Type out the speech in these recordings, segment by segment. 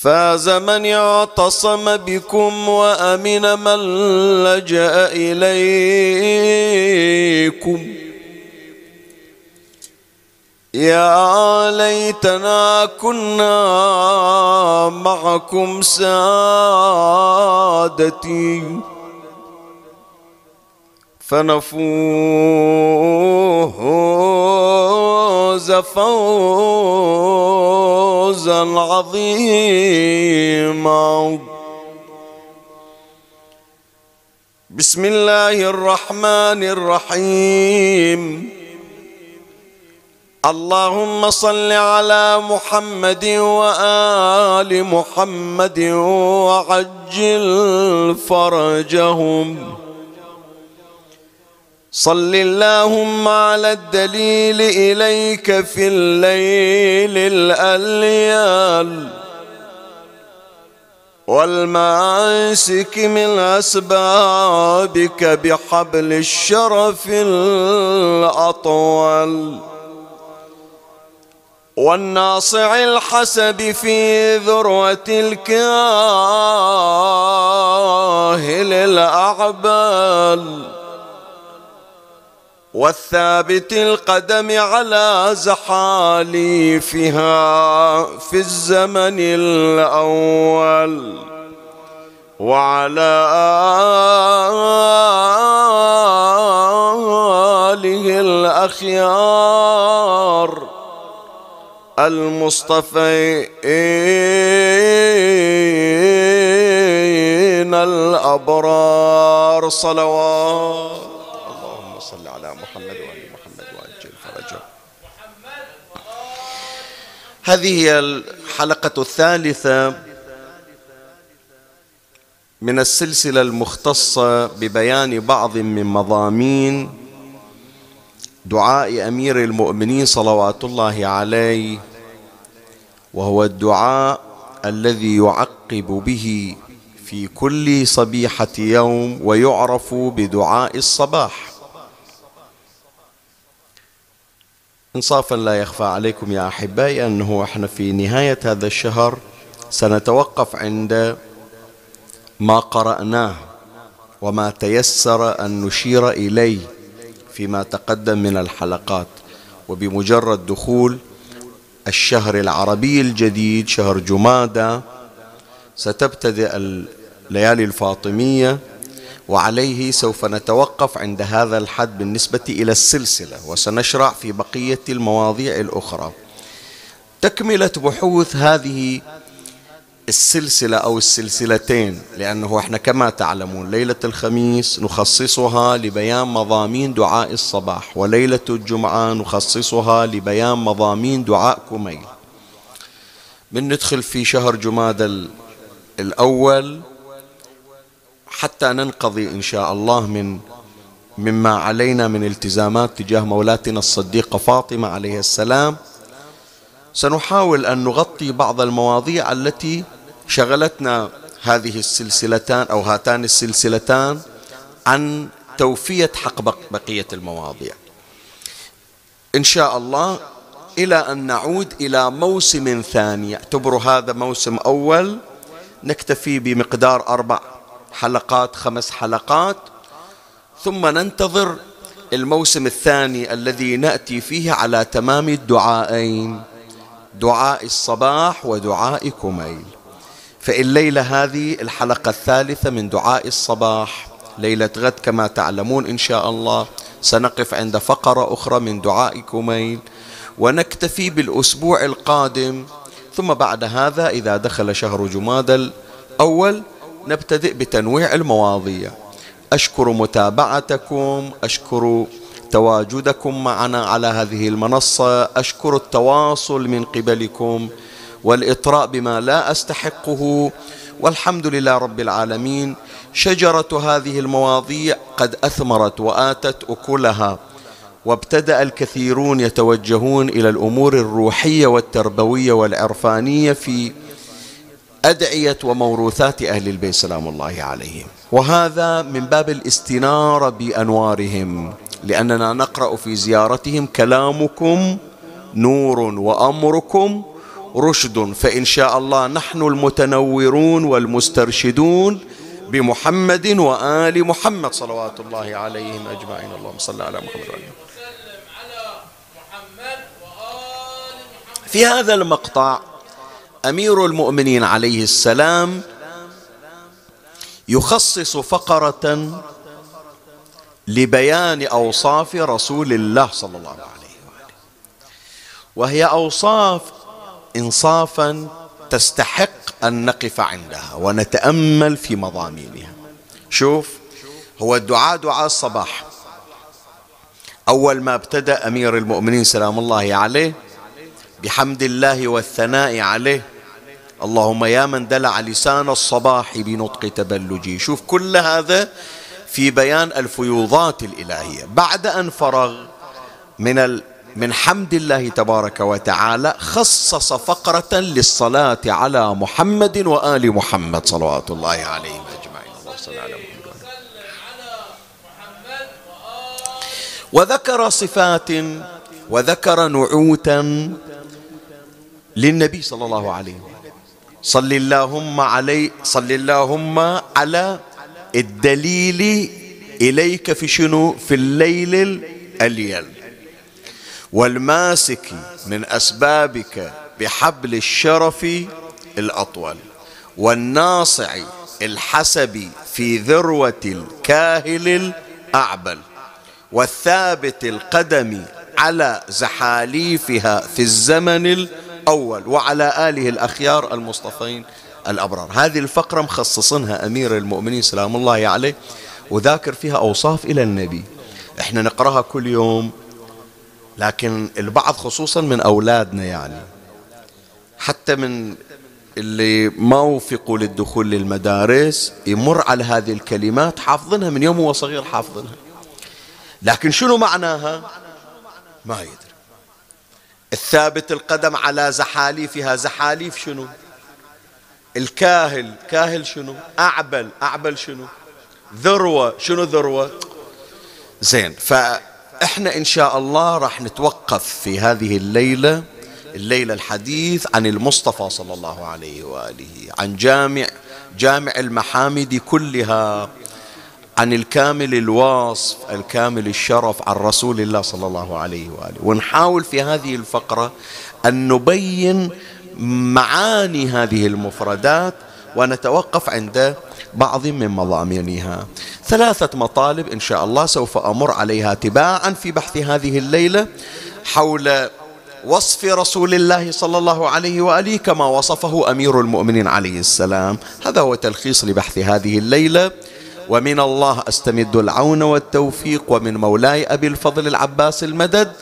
فاز من اعتصم بكم وأمن من لجأ إليكم. يا ليتنا كنا معكم سادتي. فنفوز فوزا عظيما. بسم الله الرحمن الرحيم. اللهم صل على محمد وآل محمد وعجل فرجهم. صل اللهم على الدليل إليك في الليل الأليال والماسك من أسبابك بحبل الشرف الأطول والناصع الحسب في ذروة الكاهل الأعبال والثابت القدم على زحاليفها في الزمن الأول وعلى آله الأخيار المصطفين الأبرار صلوات هذه هي الحلقة الثالثة من السلسلة المختصة ببيان بعض من مضامين دعاء أمير المؤمنين صلوات الله عليه وهو الدعاء الذي يعقب به في كل صبيحة يوم ويعرف بدعاء الصباح. انصافا لا يخفى عليكم يا أحبائي أنه إحنا في نهاية هذا الشهر سنتوقف عند ما قرأناه وما تيسر أن نشير إليه فيما تقدم من الحلقات وبمجرد دخول الشهر العربي الجديد شهر جمادى ستبتدئ الليالي الفاطمية وعليه سوف نتوقف عند هذا الحد بالنسبة إلى السلسلة وسنشرع في بقية المواضيع الأخرى. تكملة بحوث هذه السلسلة أو السلسلتين لأنه إحنا كما تعلمون ليلة الخميس نخصصها لبيان مضامين دعاء الصباح وليلة الجمعة نخصصها لبيان مضامين دعاء كميل. بندخل في شهر جماد الأول. حتى ننقضي إن شاء الله من مما علينا من التزامات تجاه مولاتنا الصديقة فاطمة عليه السلام. سنحاول أن نغطي بعض المواضيع التي شغلتنا هذه السلسلتان أو هاتان السلسلتان عن توفية حق بقية المواضيع. إن شاء الله إلى أن نعود إلى موسم ثاني. اعتبروا هذا موسم أول نكتفي بمقدار أربع حلقات خمس حلقات. ثم ننتظر الموسم الثاني الذي نأتي فيه على تمام الدعائين. دعاء الصباح ودعاء كميل. فالليله هذه الحلقة الثالثة من دعاء الصباح ليلة غد كما تعلمون إن شاء الله سنقف عند فقرة أخرى من دعاء كميل. ونكتفي بالأسبوع القادم. ثم بعد هذا إذا دخل شهر جماد الأول نبتدئ بتنويع المواضيع. أشكر متابعتكم أشكر تواجدكم معنا على هذه المنصة أشكر التواصل من قبلكم والإطراء بما لا أستحقه. والحمد لله رب العالمين. شجرة هذه المواضيع قد أثمرت وآتت أكلها وابتدأ الكثيرون يتوجهون إلى الأمور الروحية والتربوية والعرفانية في أدعية وموروثات أهل البيت سلام الله عليهم. وهذا من باب الاستنارة بأنوارهم لأننا نقرأ في زيارتهم كلامكم نور وأمركم رشد فإن شاء الله نحن المتنورون والمسترشدون بمحمد وآل محمد صلوات الله عليهم أجمعين. اللهم صل على محمد وآل في هذا المقطع أمير المؤمنين عليه السلام يخصص فقرة لبيان أوصاف رسول الله صلى الله عليه وآله. وهي أوصاف إنصافا تستحق أن نقف عندها ونتأمل في مضامينها. شوف هو الدعاء دعاء الصباح. أول ما ابتدأ أمير المؤمنين سلام الله عليه بحمد الله والثناء عليه اللهم يا من دلع لسان الصباح بنطق تبلجي. شوف كل هذا في بيان الفيوضات الإلهية. بعد أن فرغ من ال من حمد الله تبارك وتعالى خصص فقرة للصلاة على محمد وآل محمد صلوات الله عليهم أجمعين. الله صل على محمد. وذكر صفات وذكر نعوتا للنبي صلى الله عليه وسلم. صل اللهم علي صل اللهم على الدليل إليك في شنو؟ في الليل الأليل والماسك من أسبابك بحبل الشرف الأطول. والناصع الحسب في ذروة الكاهل الأعبل. والثابت القدم على زحاليفها في الزمن الأول الأول وعلى آله الأخيار المصطفين الأبرار. هذه الفقرة مخصصنها أمير المؤمنين سلام الله عليه وذاكر فيها أوصاف إلى النبي. إحنا نقرأها كل يوم لكن البعض خصوصا من أولادنا يعني. حتى من اللي ما وفقوا للدخول للمدارس يمر على هذه الكلمات حافظنها من يوم هو صغير حافظنها لكن شنو معناها؟ ما يدري. الثابت القدم على زحاليفها زحاليف شنو؟ الكاهل كاهل شنو؟ أعبل أعبل شنو؟ ذروة شنو ذروة؟ زين فإحنا إن شاء الله راح نتوقف في هذه الليلة الليلة الحديث عن المصطفى صلى الله عليه وآله عن جامع جامع المحامد كلها. عن الكامل الواصف الكامل الشرف عن رسول الله صلى الله عليه وآله. ونحاول في هذه الفقرة أن نبين معاني هذه المفردات ونتوقف عند بعض من مضامينها. ثلاثة مطالب إن شاء الله سوف أمر عليها تباعا في بحث هذه الليلة حول وصف رسول الله صلى الله عليه وآله كما وصفه أمير المؤمنين عليه السلام. هذا هو تلخيص لبحث هذه الليلة. ومن الله أستمد العون والتوفيق ومن مولاي أبي الفضل العباس المدد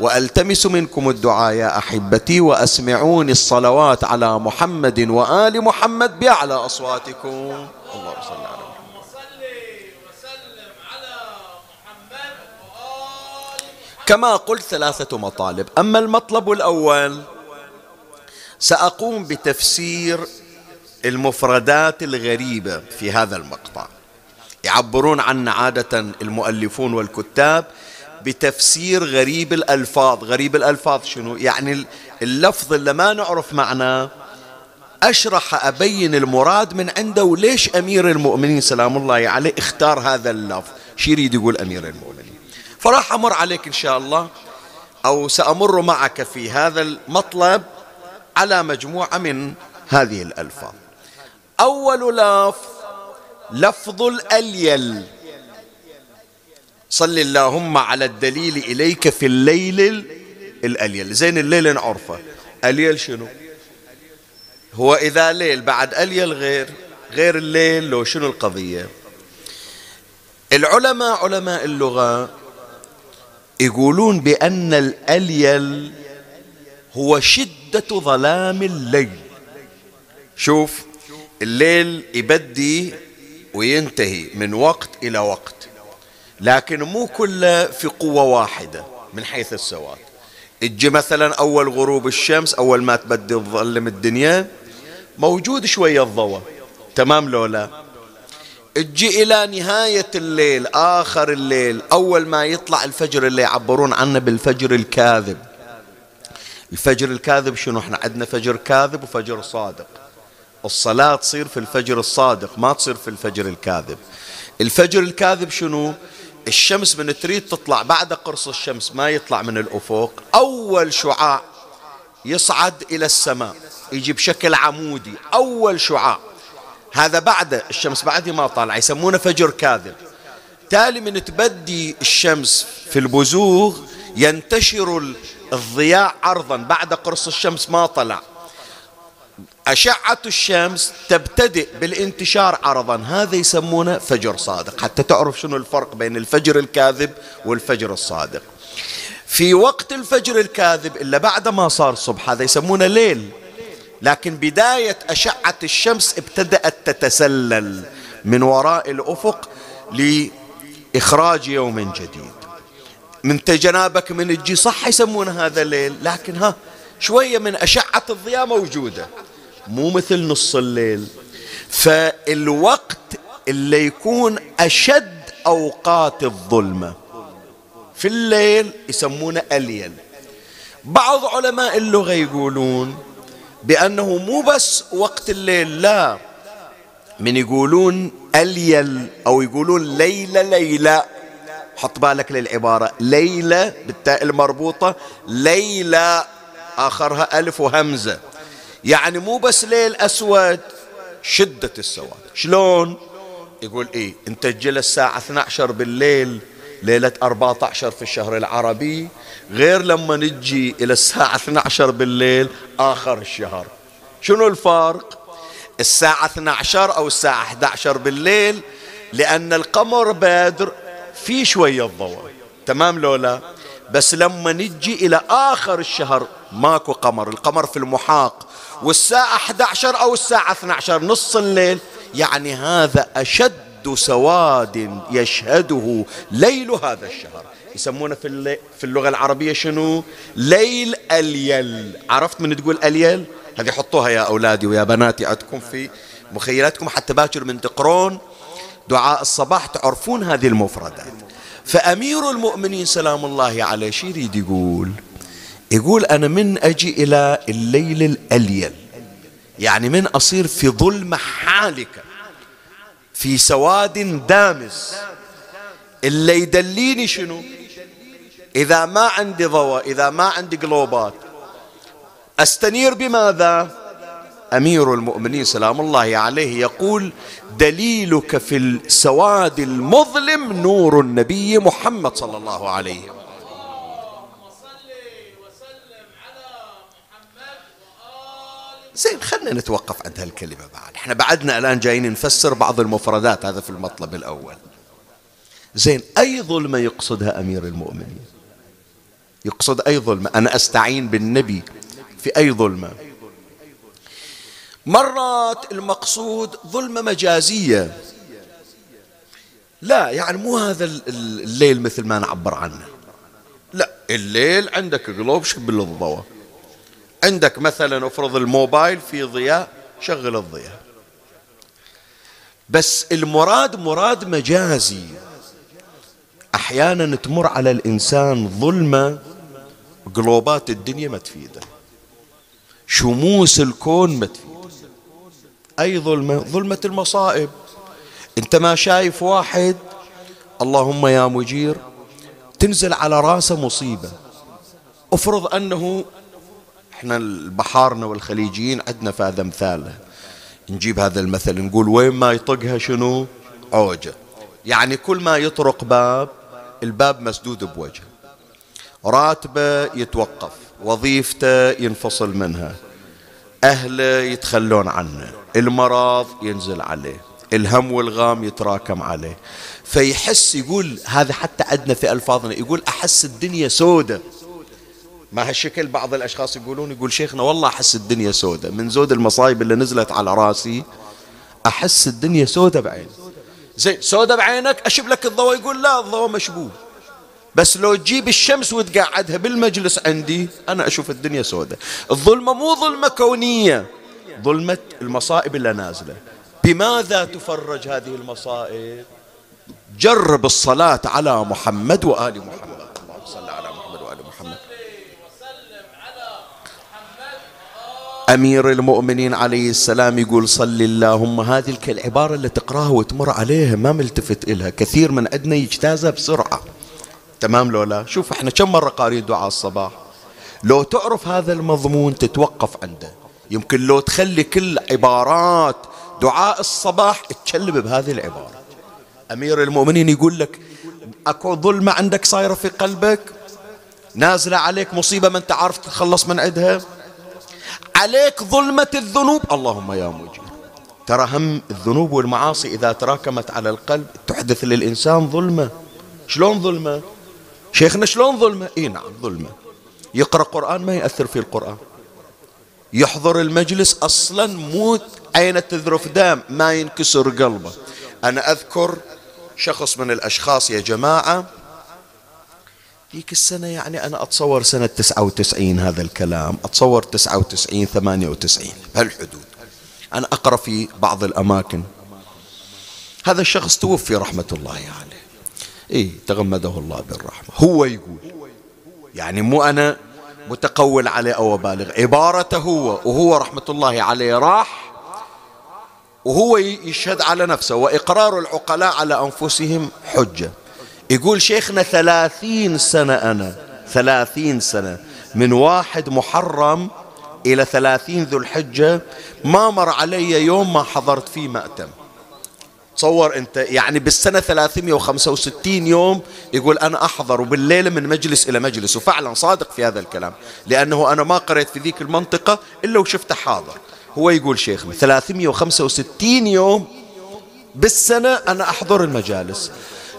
وألتمس منكم الدعاء يا أحبتي وأسمعوني الصلوات على محمد وآل محمد بأعلى أصواتكم. اللهم صل على كما قلت ثلاثة مطالب. أما المطلب الأول سأقوم بتفسير المفردات الغريبة في هذا المقطع. يعبرون عنا عادة المؤلفون والكتاب بتفسير غريب الألفاظ. غريب الألفاظ شنو؟ يعني اللفظ اللي ما نعرف معناه. أشرح أبين المراد من عنده. وليش أمير المؤمنين؟ سلام الله عليه اختار هذا اللفظ. شو يريد يقول أمير المؤمنين. فراح أمر عليك إن شاء الله أو سأمر معك في هذا المطلب على مجموعة من هذه الألفاظ. أول لفظ لفظ الأليل. صل اللهم على الدليل إليك في الليل الأليل. زين الليل نعرفه أليل شنو؟ هو إذا ليل بعد أليل غير. غير الليل لو شنو القضية؟ العلماء علماء اللغة يقولون بأن الأليل هو شدة ظلام الليل. شوف الليل يبدي وينتهي من وقت إلى وقت. لكن مو كله في قوة واحدة من حيث السواد. تجي مثلا أول غروب الشمس أول ما تبدي تظلم الدنيا موجود شوية الضوء. تمام لو لا؟ تجي إلى نهاية الليل آخر الليل أول ما يطلع الفجر اللي يعبرون عنه بالفجر الكاذب. الفجر الكاذب شنو؟ إحنا عندنا فجر كاذب وفجر صادق. الصلاة تصير في الفجر الصادق ما تصير في الفجر الكاذب. الفجر الكاذب شنو؟ الشمس من تريد تطلع بعد قرص الشمس ما يطلع من الأفق. أول شعاع يصعد إلى السماء يجي بشكل عمودي أول شعاع. هذا بعد الشمس بعد ما طالع يسمونه فجر كاذب. تالي من تبدي الشمس في البزوغ ينتشر الضياء عرضا بعد قرص الشمس ما طلع. أشعة الشمس تبتدئ بالانتشار عرضا. هذا يسمونه فجر صادق. حتى تعرف شنو الفرق بين الفجر الكاذب والفجر الصادق. في وقت الفجر الكاذب إلا بعد ما صار الصبح هذا يسمونه ليل. لكن بداية أشعة الشمس ابتدأت تتسلل من وراء الأفق لإخراج يوم جديد. من تجنابك من الجي صح يسمون هذا الليل لكن ها شوية من أشعة الضياء موجودة. مو مثل نص الليل. فالوقت اللي يكون أشد أوقات الظلمة. في الليل يسمونه أليل. بعض علماء اللغة يقولون بأنه مو بس وقت الليل لا. من يقولون أليل أو يقولون ليلة ليلة. حط بالك للعبارة. ليلة بالتاء المربوطة. ليلة آخرها ألف وهمزة. يعني مو بس ليل أسود شدة السواد. شلون؟ يقول إيه انت تجي الساعة 12 بالليل ليلة 14 في الشهر العربي غير لما نجي إلى الساعة 12 بالليل آخر الشهر. شنو الفرق الساعة 12 أو الساعة 11 بالليل لأن القمر بادر في شوية ضوء. تمام لولا؟ بس لما نجي إلى آخر الشهر ماكو قمر القمر في المحاق. والساعة 11 أو الساعة 12 نص الليل يعني هذا أشد سواد يشهده ليل هذا الشهر. يسمونه في, في اللغة العربية شنو؟ ليل أليل. عرفت من تقول أليل؟ هذه حطوها يا أولادي ويا بناتي عندكم في مخيلاتكم حتى باكر من تقرون. دعاء الصباح تعرفون هذه المفردات. فأمير المؤمنين سلام الله عليه شو يريد يقول يقول أنا من أجي إلى الليل الأليل يعني من أصير في ظلمة حالكة في سواد دامس. اللي يدليني شنو؟ إذا ما عندي ضوء إذا ما عندي قلوبات أستنير بماذا؟ أمير المؤمنين سلام الله عليه يقول دليلك في السواد المظلم نور النبي محمد صلى الله عليه وسلم. زين خلنا نتوقف عند هالكلمة بعد. إحنا بعدنا الآن جايين نفسر بعض المفردات هذا في المطلب الأول. زين أي ظلمة يقصدها أمير المؤمنين؟ يقصد أي ظلمة؟ أنا أستعين بالنبي في أي ظلمة؟ مرات المقصود ظلمة مجازية. لا يعني مو هذا الليل مثل ما نعبر عنه. لا الليل عندك قلوب شب الضوء عندك مثلا افرض الموبايل في ضياء شغل الضياء. بس المراد مراد مجازي. أحيانا تمر على الإنسان ظلمة قلوبات الدنيا ما تفيده. شموس الكون ما تفيده. أي ظلمة ظلمة المصائب. أنت ما شايف واحد اللهم يا مجير تنزل على رأسه مصيبة. افرض أنه إحنا البحارنا والخليجيين عندنا في هذا مثاله نجيب هذا المثل نقول وين ما يطقها شنو؟ عوجة يعني كل ما يطرق باب الباب مسدود بوجهه راتبة يتوقف وظيفته ينفصل منها. أهله يتخلون عنه. المرض ينزل عليه الهم والغام يتراكم عليه. فيحس يقول هذا حتى عندنا في ألفاظنا يقول أحس الدنيا سودة. ما هالشكل بعض الأشخاص يقولون يقول شيخنا والله أحس الدنيا سودة. من زود المصايب اللي نزلت على رأسي أحس الدنيا سودة بعيني زين سودة بعينك أشب لك الضوء يقول لا الضوء مشبوه. بس لو تجيب الشمس وتقعدها بالمجلس عندي أنا أشوف الدنيا سودة. الظلمة مو ظلمة كونية. ظلمة المصائب اللي نازلة. بماذا تفرج هذه المصائب؟ جرب الصلاة على محمد وآل محمد. اللهم صل على محمد وآل محمد. أمير المؤمنين عليه السلام يقول صل اللهم. هذه العبارة اللي تقراها وتمر عليها ما ملتفت إلها. كثير من عندنا يجتازها بسرعة. تمام لو لا شوف إحنا كم مرة قارين دعاء الصباح؟ لو تعرف هذا المضمون تتوقف عنده. يمكن لو تخلي كل عبارات دعاء الصباح تشلب بهذه العبارة. أمير المؤمنين يقول لك أكو ظلمة عندك صايرة في قلبك؟ نازلة عليك مصيبة ما أنت عارف تتخلص من عندها؟ عليك ظلمة الذنوب؟ اللهم يا مجير ترى هم الذنوب والمعاصي إذا تراكمت على القلب تحدث للإنسان ظلمة. شلون ظلمة؟ شيخنا شلون ظلمة؟ إي نعم ظلمة. يقرأ قرآن ما يأثر في القرآن. يحضر المجلس أصلا مو عينة تذرف دم ما ينكسر قلبه. أنا أذكر شخص من الأشخاص يا جماعة ذيك السنة يعني أنا أتصور سنة 99 هذا الكلام أتصور 99 98 بهالحدود. أنا أقرأ في بعض الأماكن. هذا الشخص توفي رحمة الله عليه. إيه تغمده الله بالرحمة. هو يقول يعني مو أنا متقول عليه أو بالغ. عبارته هو وهو رحمة الله عليه راح وهو يشهد على نفسه وإقرار العقلاء على أنفسهم حجة. يقول شيخنا ثلاثين سنة أنا ثلاثين سنة من واحد محرم إلى ثلاثين ذو الحجة ما مر علي يوم ما حضرت فيه مأتم. تصور أنت يعني بالسنة 365 يوم يقول أنا أحضر بالليلة من مجلس إلى مجلس وفعلا صادق في هذا الكلام لأنه أنا ما قريت في ذيك المنطقة إلا وشفته حاضر. هو يقول شيخنا 365 يوم بالسنة أنا أحضر المجالس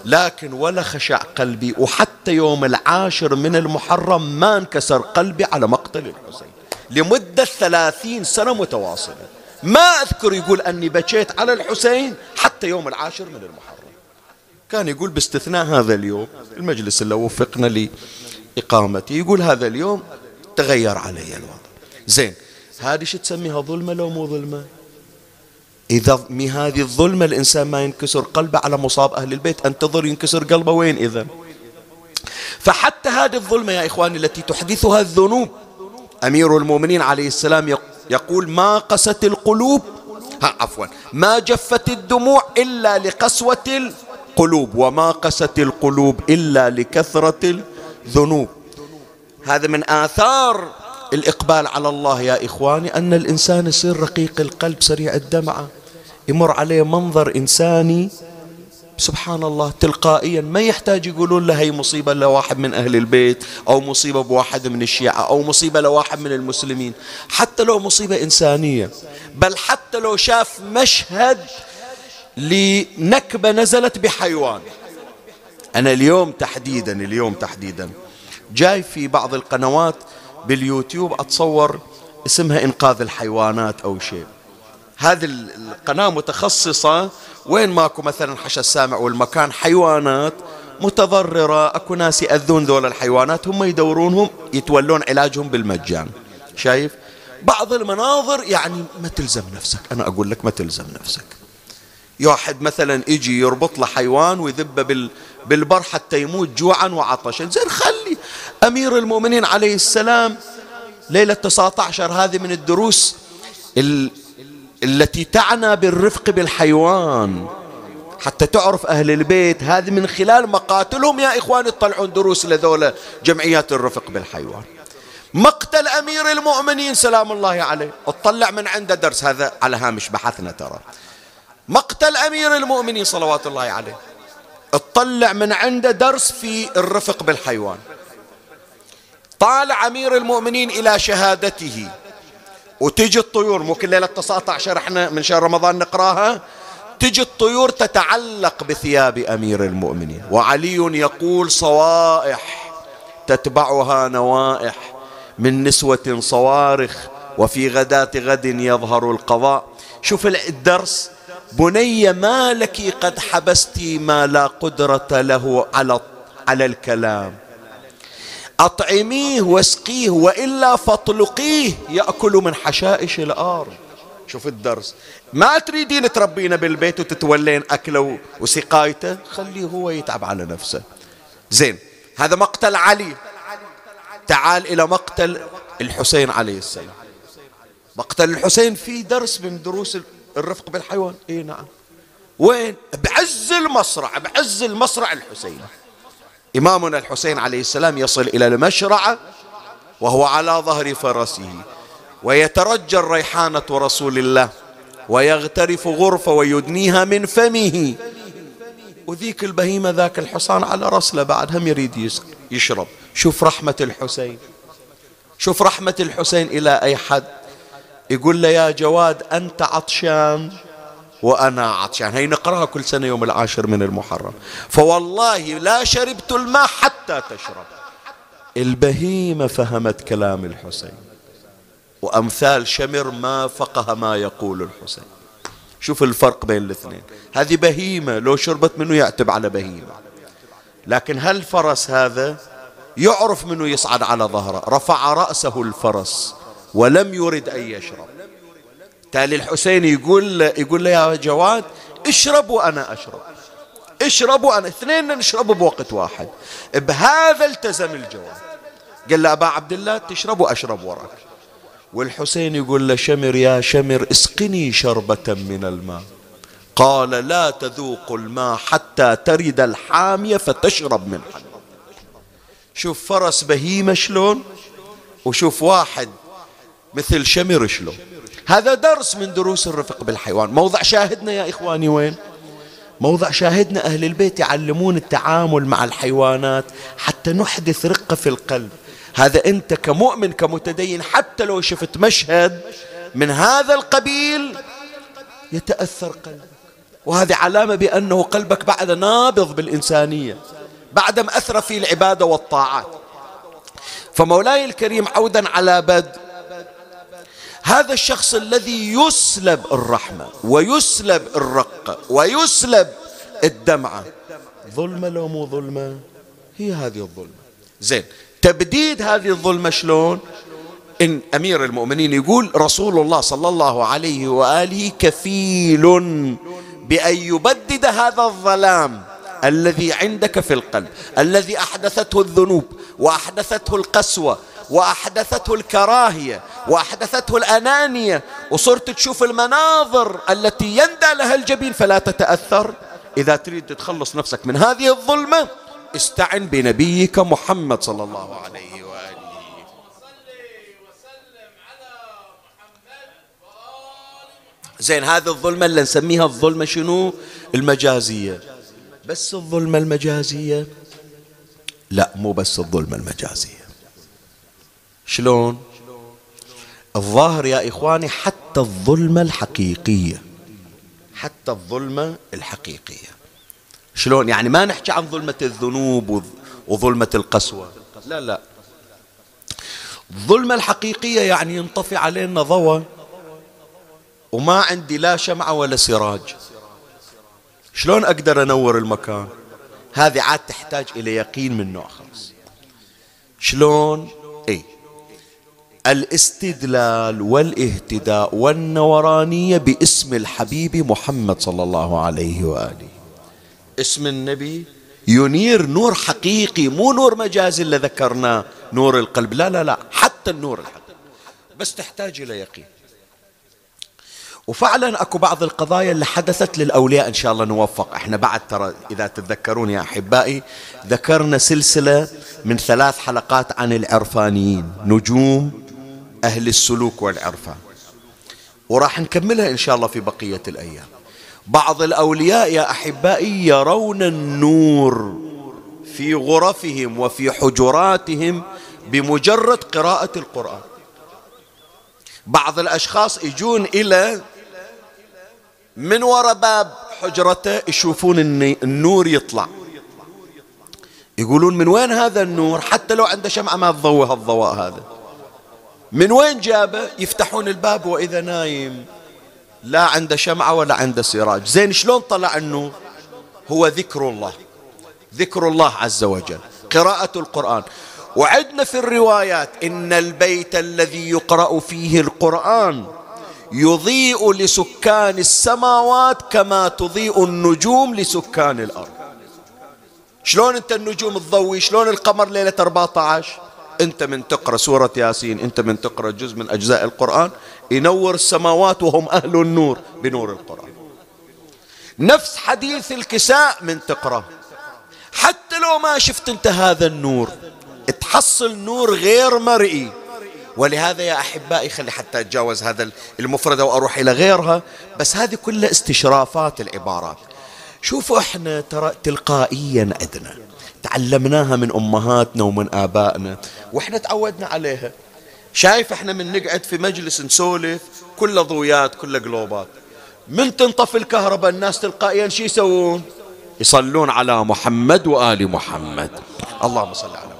لكن ولا خشع قلبي وحتى يوم العاشر من المحرم ما انكسر قلبي على مقتل الحسين لمدة ثلاثين سنة متواصلة. ما أذكر يقول أني بكيت على الحسين حتى يوم العاشر من المحرم. كان يقول باستثناء هذا اليوم المجلس اللي وفقنا لإقامته يقول هذا اليوم تغير علي الوضع. زين هذه شو تسميها ظلمة لو مو ظلمة؟ إذا من هذه الظلمة الإنسان ما ينكسر قلبه على مصاب أهل البيت أنتظر ينكسر قلبه وين إذا؟ فحتى هذه الظلمة يا إخواني التي تحدثها الذنوب أمير المؤمنين عليه السلام يقول ما قست القلوب ها عفوا ما جفت الدموع إلا لقسوة القلوب وما قست القلوب إلا لكثرة الذنوب. هذا من آثار الإقبال على الله يا إخواني أن الإنسان يصير رقيق القلب سريع الدمعة يمر عليه منظر إنساني سبحان الله تلقائيا ما يحتاج يقولون له هي مصيبة لواحد من أهل البيت أو مصيبة بواحد من الشيعة أو مصيبة لواحد من المسلمين. حتى لو مصيبة إنسانية بل حتى لو شاف مشهد لنكبة نزلت بحيوان. أنا اليوم تحديدا اليوم تحديدا جاي في بعض القنوات باليوتيوب أتصور اسمها إنقاذ الحيوانات أو شيء. هذه القناة متخصصة. وين ماكو مثلا حشا السامع والمكان؟ حيوانات متضررة. أكو ناس يأذون ذول الحيوانات. هم يدورونهم يتولون علاجهم بالمجان. شايف؟ بعض المناظر يعني ما تلزم نفسك. أنا أقول لك ما تلزم نفسك. واحد مثلا يجي يربط له حيوان ويذبه بال بالبر حتى يموت جوعا وعطشا. زين خلي أمير المؤمنين عليه السلام. ليلة 19 هذه من الدروس ال... التي تعنى بالرفق بالحيوان. حتى تعرف أهل البيت هذه من خلال مقاتلهم يا إخواني تطلعون دروس لذولا جمعيات الرفق بالحيوان. مقتل أمير المؤمنين سلام الله عليه. اطلع من عنده درس هذا على هامش بحثنا ترى. مقتل أمير المؤمنين صلوات الله عليه. اطلع من عنده درس في الرفق بالحيوان. طالع أمير المؤمنين إلى شهادته. وتجي الطيور مو كل ليلة 19 إحنا من شهر رمضان نقراها. تجي الطيور تتعلق بثياب أمير المؤمنين. وعلي يقول صوائح تتبعها نوائح. من نسوة صوارخ وفي غداة غد يظهر القضاء. شوف الدرس. بني ما لك قد حبست ما لا قدرة له على على الكلام. أطعميه واسقيه وإلا فاطلقيه يأكل من حشائش الأرض. شوف الدرس. ما تريدين تربينا بالبيت وتتولين أكله وسقايته؟ خليه هو يتعب على نفسه. زين هذا مقتل علي. تعال إلى مقتل الحسين عليه السلام. مقتل الحسين في درس من دروس الرفق بالحيوان. اي نعم. وين؟ بعز المصرع بعز المصرع الحسين. إمامنا الحسين عليه السلام يصل إلى المشرعة وهو على ظهر فرسه ويترجى الريحانة رسول الله ويغترف غرفة ويدنيها من فمه. وذيك البهيمة ذاك الحصان على رسله بعد هم يريد يشرب. شوف رحمة الحسين. شوف رحمة الحسين إلى أي حد. يقول له يا جواد أنت عطشان. وأنا عطشان هي نقراها كل سنة يوم العاشر من المحرم. فوالله لا شربت الماء حتى تشرب. البهيمة فهمت كلام الحسين. وأمثال شمر ما فقه ما يقول الحسين. شوف الفرق بين الاثنين. هذه بهيمة لو شربت منه يعتب على بهيمة. لكن هل فرس هذا؟ يعرف منه يصعد على ظهره. رفع رأسه الفرس ولم يرد أن يشرب. تالي الحسين يقول يقول له يا جواد اشرب وأنا أشرب. اشرب وأنا اثنين نشرب بوقت واحد. بهذا التزم الجواد. قال له أبا عبد الله تشرب وأشرب وراك. والحسين يقول له شمر يا شمر اسقني شربة من الماء. قال لا تذوق الماء حتى ترد الحامية فتشرب من حد. شوف فرس بهيمة شلون؟ وشوف واحد مثل شمر شلون؟ هذا درس من دروس الرفق بالحيوان. موضع شاهدنا يا إخواني وين؟ موضع شاهدنا أهل البيت يعلمون التعامل مع الحيوانات حتى نحدث رقة في القلب. هذا أنت كمؤمن كمتدين حتى لو شفت مشهد من هذا القبيل يتأثر قلبك. وهذه علامة بأنه قلبك بعد نابض بالإنسانية بعد ما أثر في العبادة والطاعات. فمولاي الكريم عودا على بدء هذا الشخص الذي يسلب الرحمة ويسلب الرقة ويسلب الدمعة ظلمة لو مو ظلمة؟ هي هذه الظلمة. زين تبديد هذه الظلمة شلون؟ إن أمير المؤمنين يقول رسول الله صلى الله عليه وآله كفيل بأن يبدد هذا الظلام الذي عندك في القلب الذي أحدثته الذنوب وأحدثته القسوة وأحدثته الكراهية وأحدثته الأنانية وصرت تشوف المناظر التي يندى لها الجبين فلا تتأثر. إذا تريد تتخلص نفسك من هذه الظلمة استعن بنبيك محمد صلى الله عليه وآله. زين هذه الظلمة اللي نسميها الظلمة شنو؟ المجازية. بس الظلمة المجازية؟ لا مو بس الظلمة المجازية. شلون؟ الظاهر يا إخواني حتى الظلمة الحقيقية. حتى الظلمة الحقيقية. شلون؟ يعني ما نحكي عن ظلمة الذنوب وظلمة القسوة. لا لا. الظلمة الحقيقية يعني ينطفي علينا ضوء وما عندي لا شمعة ولا سراج. شلون أقدر أنور المكان؟ هذه عاد تحتاج إلى يقين من نوع خاص. شلون؟ اي الاستدلال والاهتداء والنورانية باسم الحبيب محمد صلى الله عليه وآله. اسم النبي ينير نور حقيقي مو نور مجازي اللي ذكرناه نور القلب. لا لا لا حتى النور الحقيقي. بس تحتاج إلى يقين. وفعلا أكو بعض القضايا اللي حدثت للأولياء إن شاء الله نوفق. إحنا بعد ترى إذا تتذكرون يا أحبائي ذكرنا سلسلة من ثلاث حلقات عن العرفانيين. نجوم أهل السلوك والعرفان وراح نكملها إن شاء الله في بقية الأيام. بعض الأولياء يا أحبائي يرون النور في غرفهم وفي حجراتهم بمجرد قراءة القرآن. بعض الأشخاص يجون إلى من وراء باب حجرته يشوفون النور يطلع. يقولون من وين هذا النور؟ حتى لو عنده شمعة ما تضوي هالضوء هذا. من وين جابه؟ يفتحون الباب وإذا نايم. لا عنده شمعة ولا عنده سراج. زين شلون طلع النور هو ذكر الله؟ ذكر الله عز وجل. قراءة القرآن. وعدنا في الروايات إن البيت الذي يقرأ فيه القرآن يضيء لسكان السماوات كما تضيء النجوم لسكان الأرض. شلون أنت النجوم تضوي؟ شلون القمر ليلة 14 أنت من تقرأ سورة ياسين أنت من تقرأ جزء من أجزاء القرآن ينور السماوات وهم أهل النور بنور القرآن. نفس حديث الكساء من تقرأ. حتى لو ما شفت أنت هذا النور تحصل نور غير مرئي. ولهذا يا أحبائي خلي حتى أتجاوز هذا المفردة وأروح إلى غيرها بس هذه كلها استشرافات العبارات. شوفوا إحنا ترى تلقائيا عندنا تعلمناها من أمهاتنا ومن آبائنا. وإحنا تعودنا عليها. شايف إحنا من نقعد في مجلس نسولف كله ضويات كله قلوبات. من تنطفي الكهرباء الناس تلقائيا شو يسوون؟ يصلون على محمد وآل محمد. اللهم صل على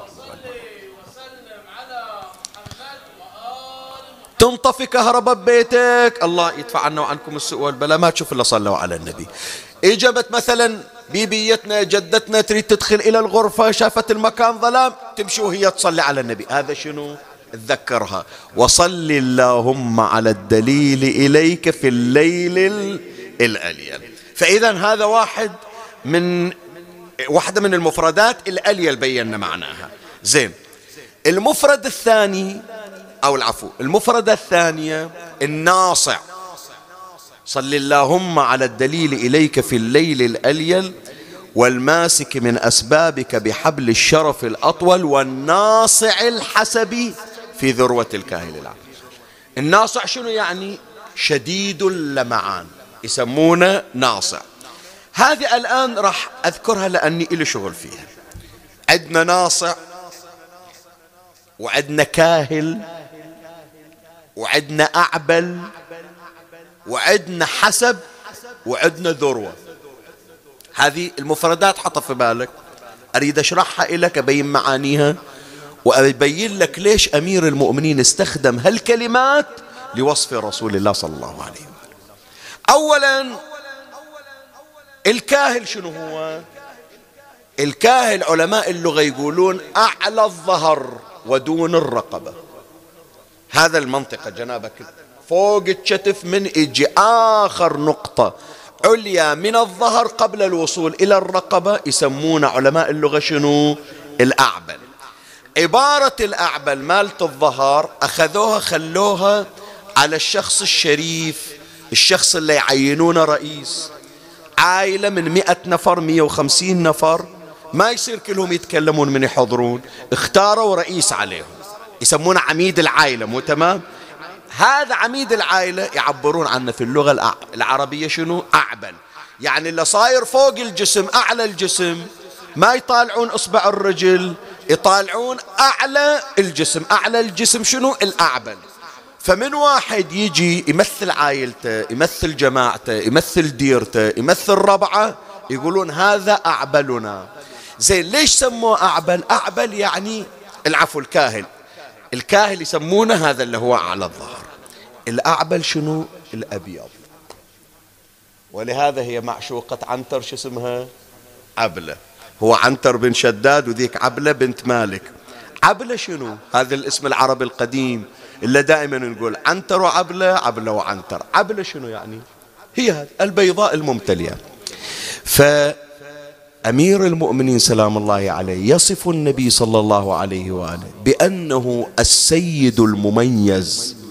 تنطفي كهرباء ببيتك. الله يدفع عنا وعنكم السوء والبلاء. ما تشوف إلا صلوا على النبي. إجابت مثلا بيبيتنا جدتنا تريد تدخل إلى الغرفة شافت المكان ظلام تمشي وهي تصلي على النبي. هذا شنو؟ تذكرها وصل اللهم على الدليل إليك في الليل الأليل. فإذا هذا واحد من واحدة من المفردات الأليل بينا معناها. زين. المفرد الثاني أو العفو المفردة الثانية الناصع. صل اللهم على الدليل إليك في الليل الأليل والماسك من أسبابك بحبل الشرف الأطول والناصع الحسبي في ذروة الكاهل العام. الناصع شنو يعني؟ شديد اللمعان يسمونه ناصع. هذه الآن راح أذكرها لأني إلي شغل فيها. عندنا ناصع وعندنا كاهل وعدنا أعبل وعدنا حسب وعدنا ذروة. هذه المفردات حطها في بالك. أريد أشرحها لك أبين معانيها وأبين لك ليش أمير المؤمنين استخدم هالكلمات لوصف رسول الله صلى الله عليه وسلم. أولا الكاهل شنو هو؟ الكاهل علماء اللغة يقولون أعلى الظهر ودون الرقبة. هذا المنطقة جنابك. فوق الشتف من إجي آخر نقطة عليا من الظهر قبل الوصول إلى الرقبة يسمون علماء اللغة شنو؟ الأعبل. عبارة الأعبل مالت الظهر أخذوها خلوها على الشخص الشريف الشخص اللي يعينونه رئيس. عائلة من مئة نفر مئة وخمسين نفر ما يصير كلهم يتكلمون من يحضرون. اختاروا رئيس عليهم. يسمونه عميد العائلة مو تمام؟ هذا عميد العائلة يعبرون عنه في اللغة العربية شنو؟ أعبل. يعني اللي صاير فوق الجسم أعلى الجسم ما يطالعون إصبع الرجل يطالعون أعلى الجسم. أعلى الجسم شنو؟ الأعبل. فمن واحد يجي يمثل عائلته يمثل جماعته يمثل ديرته يمثل ربعه يقولون هذا أعبلنا. زين ليش سموه أعبل؟ أعبل يعني العفو الكاهل. الكاهل يسمونه هذا اللي هو على الظهر. الأعبل شنو؟ الأبيض. ولهذا هي معشوقة عنتر شو اسمها؟ عبلة. هو عنتر بن شداد وذيك عبلة بنت مالك. عبلة شنو؟ هذا الاسم العربي القديم إلا دائما نقول عنتر وعبلة عبلة وعنتر. عبلة شنو يعني؟ هي البيضاء الممتلئة. فأمير المؤمنين سلام الله عليه يصف النبي صلى الله عليه وآله بأنه السيد المميز.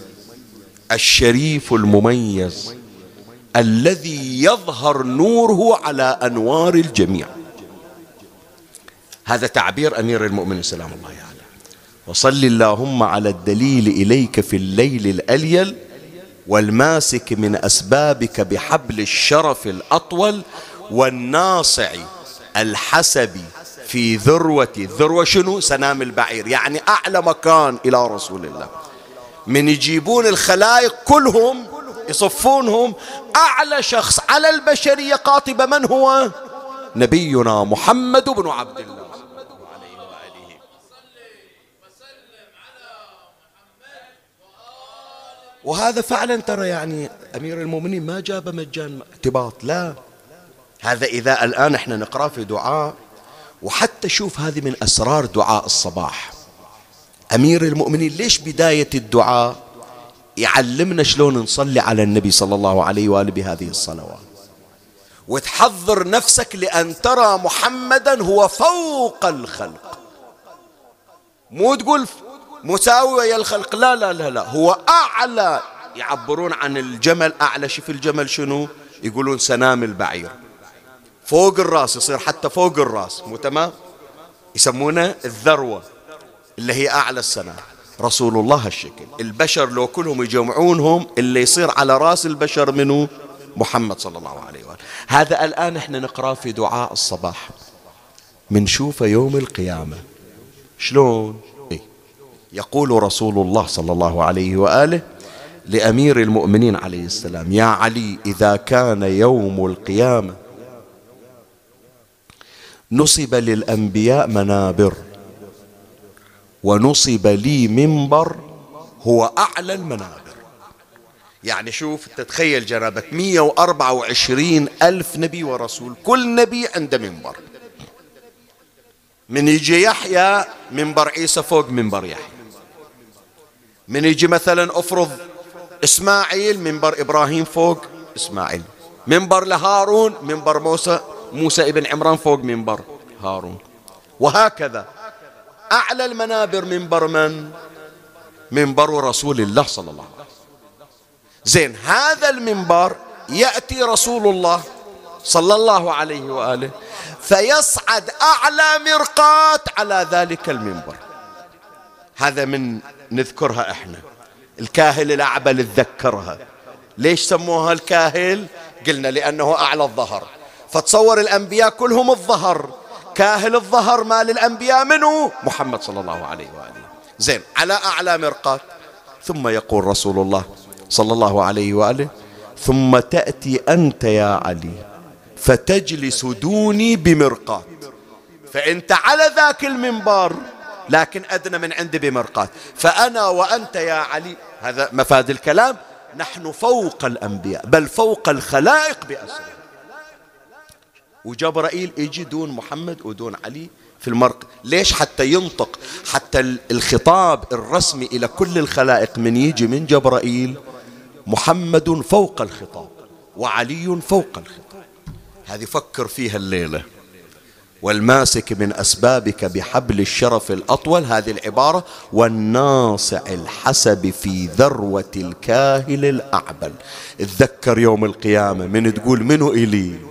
الشريف المميز الذي يظهر نوره على أنوار الجميع. هذا تعبير أمير المؤمنين سلام الله عليه. وصل اللهم على الدليل إليك في الليل الأليل والماسك من أسبابك بحبل الشرف الأطول والناصع الحسبي في ذروة ذروة شنو؟ سنام البعير. يعني أعلى مكان إلى رسول الله. من يجيبون الخلائق كلهم يصفونهم. أعلى شخص على البشرية قاطبة من هو؟ نبينا محمد بن عبد الله. وهذا فعلا ترى يعني أمير المؤمنين ما جاب مجان اعتباط لا. هذا إذا الآن إحنا نقرأ في دعاء وحتى شوف هذه من أسرار دعاء الصباح. أمير المؤمنين ليش بداية الدعاء يعلمنا شلون نصلي على النبي صلى الله عليه وآله بهذه الصلوات؟ وتحضر نفسك لأن ترى محمدا هو فوق الخلق. مو تقول مساوي ويا الخلق لا لا لا لا. هو أعلى. يعبرون عن الجمل أعلى. شوف الجمل شنو؟ يقولون سنام البعير. فوق الراس يصير حتى فوق الراس. مو تمام؟ يسمونه الذروة. اللي هي أعلى السنام رسول الله هالشكل البشر لو كلهم يجمعونهم اللي يصير على رأس البشر منه محمد صلى الله عليه وآله. هذا الآن إحنا نقرأ في دعاء الصباح. منشوفه يوم القيامة. شلون؟ يقول رسول الله صلى الله عليه وآله لأمير المؤمنين عليه السلام يا علي إذا كان يوم القيامة نصب للأنبياء منابر. ونصب لي منبر هو أعلى المنابر. يعني شوف تتخيل جنابك 124 ألف نبي ورسول كل نبي عنده منبر. من يجي يحيى منبر عيسى فوق منبر يحيى. من يجي مثلا أفرض إسماعيل منبر إبراهيم فوق إسماعيل. منبر لهارون منبر موسى موسى ابن عمران فوق منبر هارون. وهكذا. أعلى المنابر منبر من؟ منبر رسول الله صلى الله عليه وسلم. زين هذا المنبر يأتي رسول الله صلى الله عليه وآله فيصعد أعلى مرقات على ذلك المنبر. هذا من نذكرها إحنا. الكاهل الاعبل تذكرها ليش سموها الكاهل؟ قلنا لأنه أعلى الظهر. فتصور الأنبياء كلهم الظهر. كاهل الظهر مال الأنبياء منه محمد صلى الله عليه وآله. زين على أعلى مرقات. ثم يقول رسول الله صلى الله عليه وآله ثم تأتي أنت يا علي فتجلس دوني بمرقات. فانت على ذاك المنبر لكن أدنى من عندي بمرقات. فأنا وأنت يا علي هذا مفاد الكلام نحن فوق الأنبياء بل فوق الخلائق بأسره وجبرائيل يجي دون محمد ودون علي في المرق. ليش حتى ينطق؟ حتى الخطاب الرسمي إلى كل الخلائق من يجي من جبرائيل محمد فوق الخطاب وعلي فوق الخطاب. هذه فكر فيها الليلة. والماسك من أسبابك بحبل الشرف الأطول هذه العبارة والناصع الحسب في ذروة الكاهل الأعبل. اتذكر يوم القيامة من تقول منو إلي؟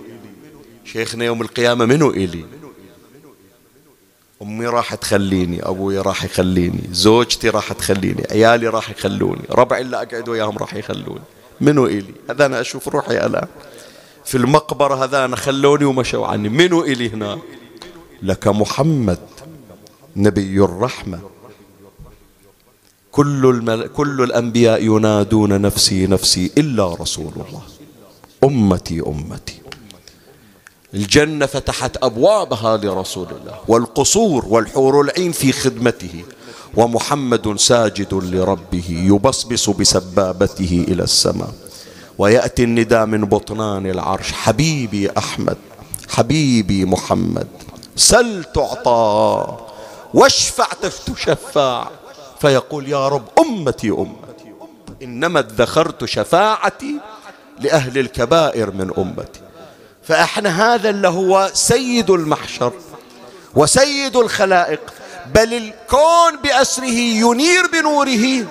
شيخنا يوم القيامة منو إلي؟ أمي راح تخليني أبوي راح يخليني زوجتي راح تخليني عيالي راح يخلوني ربعي اللي أقعد وياهم راح يخلوني. منو إلي؟ هذا أنا أشوف روحي الآن في المقبرة هذا خلوني ومشوا عني. منو إلي هنا؟ لك محمد نبي الرحمة. كل, المل... كل الأنبياء ينادون نفسي نفسي إلا رسول الله. أمتي أمتي. الجنة فتحت أبوابها لرسول الله والقصور والحور العين في خدمته ومحمد ساجد لربه يبصبص بسبابته إلى السماء. ويأتي النداء من بطنان العرش حبيبي أحمد حبيبي محمد سل تعطى واشفع تشفع فيقول يا رب أمتي أمتي إنما ادخرت شفاعتي لأهل الكبائر من أمتي. فإحنا هذا اللي هو سيد المحشر وسيد الخلائق. بل الكون بأسره ينير بنوره.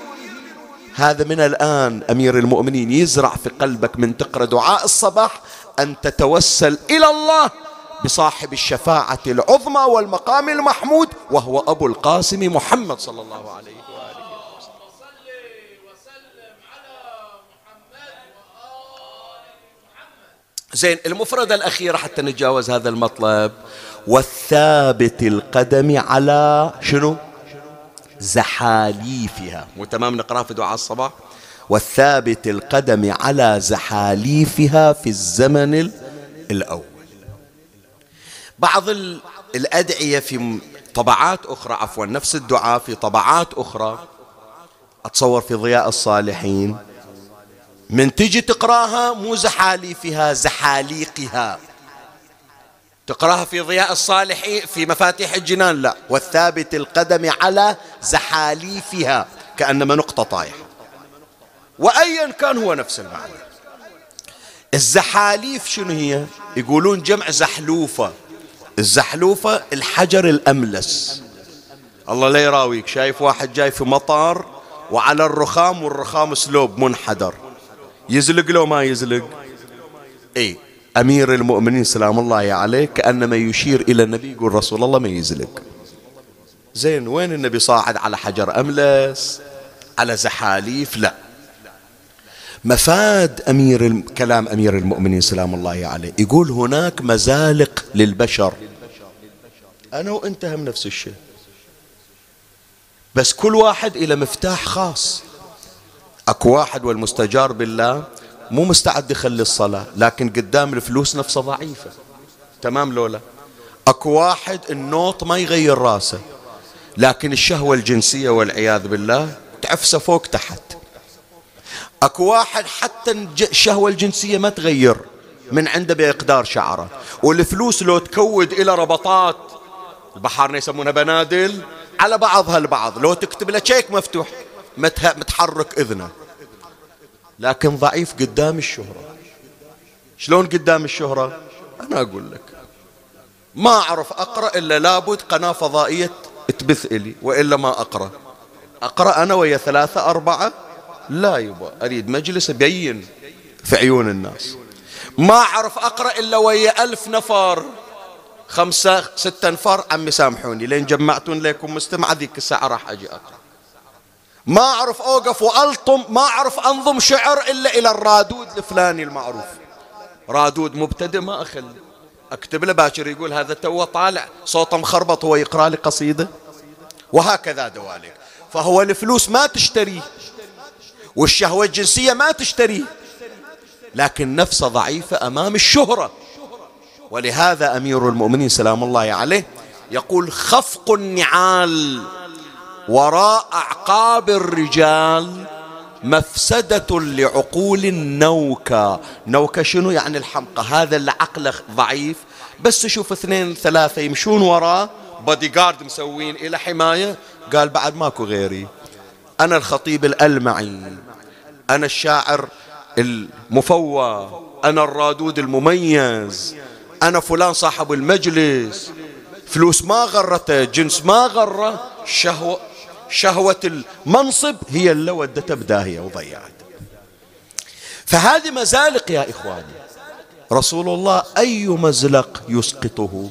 هذا من الآن أمير المؤمنين يزرع في قلبك من تقرأ دعاء الصباح أن تتوسل إلى الله بصاحب الشفاعة العظمى والمقام المحمود وهو أبو القاسم محمد صلى الله عليه وآله زين المفردة الأخيرة حتى نتجاوز هذا المطلب. والثابت القدم على شنو؟ زحاليفها. مو تمام؟ نقرأ في دعاء الصباح. والثابت القدم على زحاليفها في الزمن الأول. بعض الأدعية في طبعات أخرى عفوا نفس الدعاء في طبعات أخرى. أتصور في ضياء الصالحين. من تجي تقراها مو زحاليفها زحاليقها. تقراها في ضياء الصالحين في مفاتيح الجنان لا. والثابت القدم على زحاليفها كأنما نقطة طايحة. وأيا كان هو نفس المعنى. الزحاليف شنو هي؟ يقولون جمع زحلوفة. الزحلوفة الحجر الأملس. الله لا يراويك شايف واحد جاي في مطار وعلى الرخام والرخام سلوب منحدر. يزلق لو ما يزلق. إي أمير المؤمنين سلام الله عليه كأنما يشير إلى النبي يقول رسول الله ما يزلق. زين وين النبي صاعد؟ على حجر أملس على زحاليف؟ لا. مفاد أمير كلام أمير المؤمنين سلام الله عليه. يقول هناك مزالق للبشر. أنا وأنت هم نفس الشيء. بس كل واحد إلى مفتاح خاص. أكو واحد والمستجار بالله مو مستعد يخلي الصلاة لكن قدام الفلوس نفسه ضعيفة. تمام لولا؟ أكو واحد النوط ما يغير راسه لكن الشهوة الجنسية والعياذ بالله تعفسه فوق تحت. أكو واحد حتى الشهوة الجنسية ما تغير من عنده بإقدار شعره والفلوس لو تكود إلى ربطات البحارنا يسمونها بنادل على بعضها البعض لو تكتب له شيك مفتوح. متحرك إذنه. لكن ضعيف قدام الشهرة. شلون قدام الشهرة؟ أنا أقول لك. ما أعرف أقرأ إلا لابد قناة فضائية تبث إلي وإلا ما أقرأ. أقرأ أنا ويا ثلاثة أربعة؟ لا يبا أريد مجلس أبين في عيون الناس. ما أعرف أقرأ إلا ويا ألف نفر. خمسة ستة نفر. عمي سامحوني لين جمعتون لكم مستمع ذيك الساعة راح أجي أقرأ. ما أعرف أوقف وألطم ما أعرف أنظم شعر إلا إلى الرادود الفلاني المعروف. رادود مبتدئ ما أخلي أكتب له باكر يقول هذا تو طالع صوته مخربط هو يقرأ لي قصيدة. وهكذا دواليك. فهو الفلوس ما تشتريه والشهوة الجنسية ما تشتريه لكن نفسه ضعيفة أمام الشهرة. ولهذا أمير المؤمنين سلام الله عليه يقول خفق النعال. وراء أعقاب الرجال مفسدة لعقول النوكة. نوكة شنو يعني الحمقى؟ هذا اللي عقله ضعيف. بس تشوف اثنين ثلاثة يمشون وراه بودي جارد مسوين إلى حماية. قال بعد ماكو غيري. أنا الخطيب الألمعي. أنا الشاعر المفوى. أنا الرادود المميز. أنا فلان صاحب المجلس. فلوس ما غرته جنس ما غره شهوة شهوة المنصب هي اللي ودته بداهية وضيعت فهذه مزالق يا إخواني. رسول الله أي مزلق يسقطه؟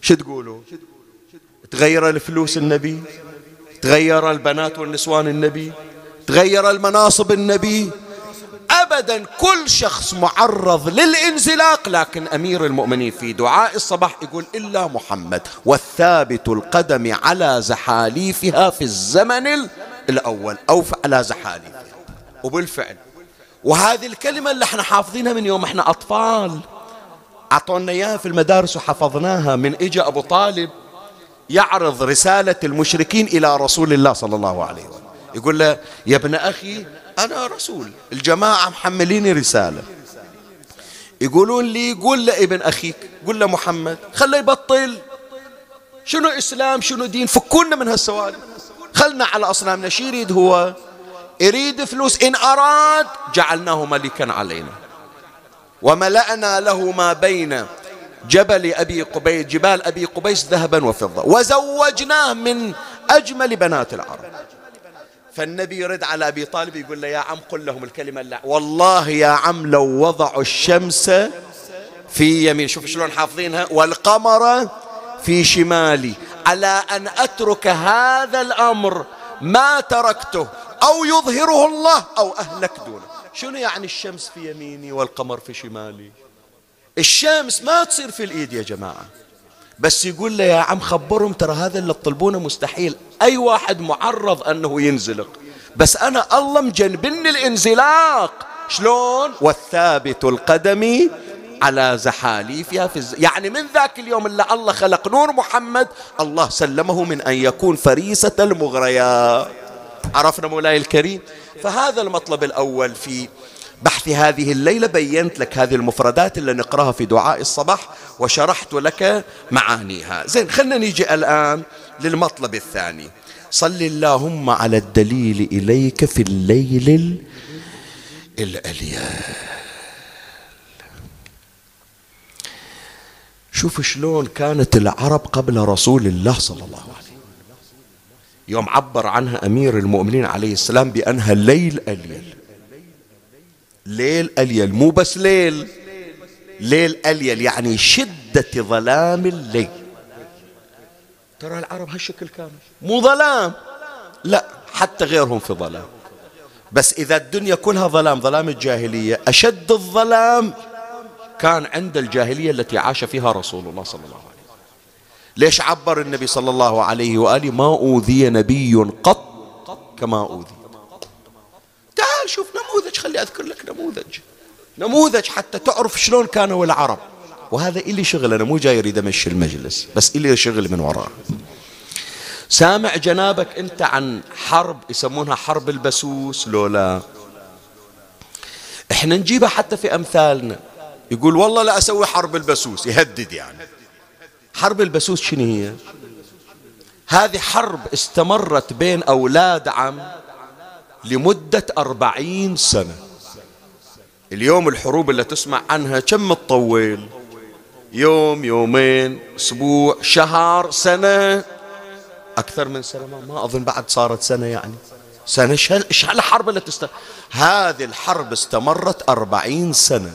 شو تقولوا؟ تغير الفلوس النبي؟ تغير البنات والنسوان النبي؟ تغير المناصب النبي؟ ابدا كل شخص معرض للانزلاق لكن أمير المؤمنين في دعاء الصباح يقول إلا محمد والثابت القدم على زحاليفها في الزمن الأول أو على زحاليفها. وبالفعل. وهذه الكلمة اللي إحنا حافظينها من يوم إحنا أطفال. أعطونا إياها في المدارس وحفظناها من اجى أبو طالب يعرض رسالة المشركين إلى رسول الله صلى الله عليه وسلم. يقول له يا ابن أخي أنا رسول. الجماعة محمليني رسالة. يقولون لي قول لابن أخيك قول له محمد خله يبطل. شنو إسلام شنو دين؟ فكونا من هالسوالف. خلنا على أصنامنا شي يريد هو يريد فلوس. إن أراد جعلناه ملكا علينا. وملأنا له ما بين جبل أبي قبيس جبال أبي قبيس ذهبا وفضة. وزوجناه من أجمل بنات العرب. فالنبي يرد على أبي طالب يقول له يا عم قل لهم الكلمة لا. والله يا عم لو وضعوا الشمس في يمين. شوف شلون حافظينها. والقمر في شمالي. على أن أترك هذا الأمر ما تركته أو يظهره الله أو أهلك دونه. شنو يعني الشمس في يميني والقمر في شمالي؟ الشمس ما تصير في الإيد يا جماعة. بس يقول له يا عم خبرهم ترى هذا اللي تطلبونه مستحيل. أي واحد معرض أنه ينزلق. بس أنا الله مجنبني الانزلاق. شلون؟ والثابت القدم على زحاليفها في الز... يعني من ذاك اليوم اللي الله خلق نور محمد الله سلمه من أن يكون فريسة المغريات. عرفنا مولاي الكريم؟ فهذا المطلب الأول في بحث هذه الليلة بينت لك هذه المفردات اللي نقرأها في دعاء الصباح وشرحت لك معانيها. زين خلنا نيجي الآن للمطلب الثاني. صل اللهم على الدليل إليك في الليل الأليال. شوف شلون كانت العرب قبل رسول الله صلى الله عليه وسلم. يوم عبر عنها أمير المؤمنين عليه السلام بأنها ليل أليل ليل أليل مو بس ليل. ليل أليل يعني شدة ظلام الليل. ترى العرب هالشكل كانوا مو ظلام. لا حتى غيرهم في ظلام. بس إذا الدنيا كلها ظلام ظلام الجاهلية أشد الظلام كان عند الجاهلية التي عاش فيها رسول الله صلى الله عليه وسلم. ليش عبر النبي صلى الله عليه وآله؟ ما أوذي نبي قط كما أوذي. تعال شوف خلي أذكر لك نموذج. نموذج حتى تعرف شلون كانوا العرب. وهذا إلي شغل أنا مو جاي أريد أمشي المجلس بس إلي شغل من وراه سامع جنابك أنت عن حرب يسمونها حرب البسوس لولا إحنا نجيبها حتى في أمثالنا. يقول والله لا أسوي حرب البسوس يهدد يعني. حرب البسوس شنو هي؟ هذه حرب استمرت بين أولاد عم لمدة أربعين سنة. اليوم الحروب اللي تسمع عنها كم تطول يوم يومين أسبوع شهر سنة. أكثر من سنة؟ ما أظن بعد صارت سنة يعني. سنة. إيش هالحرب اللي تست هذه الحرب استمرت أربعين سنة.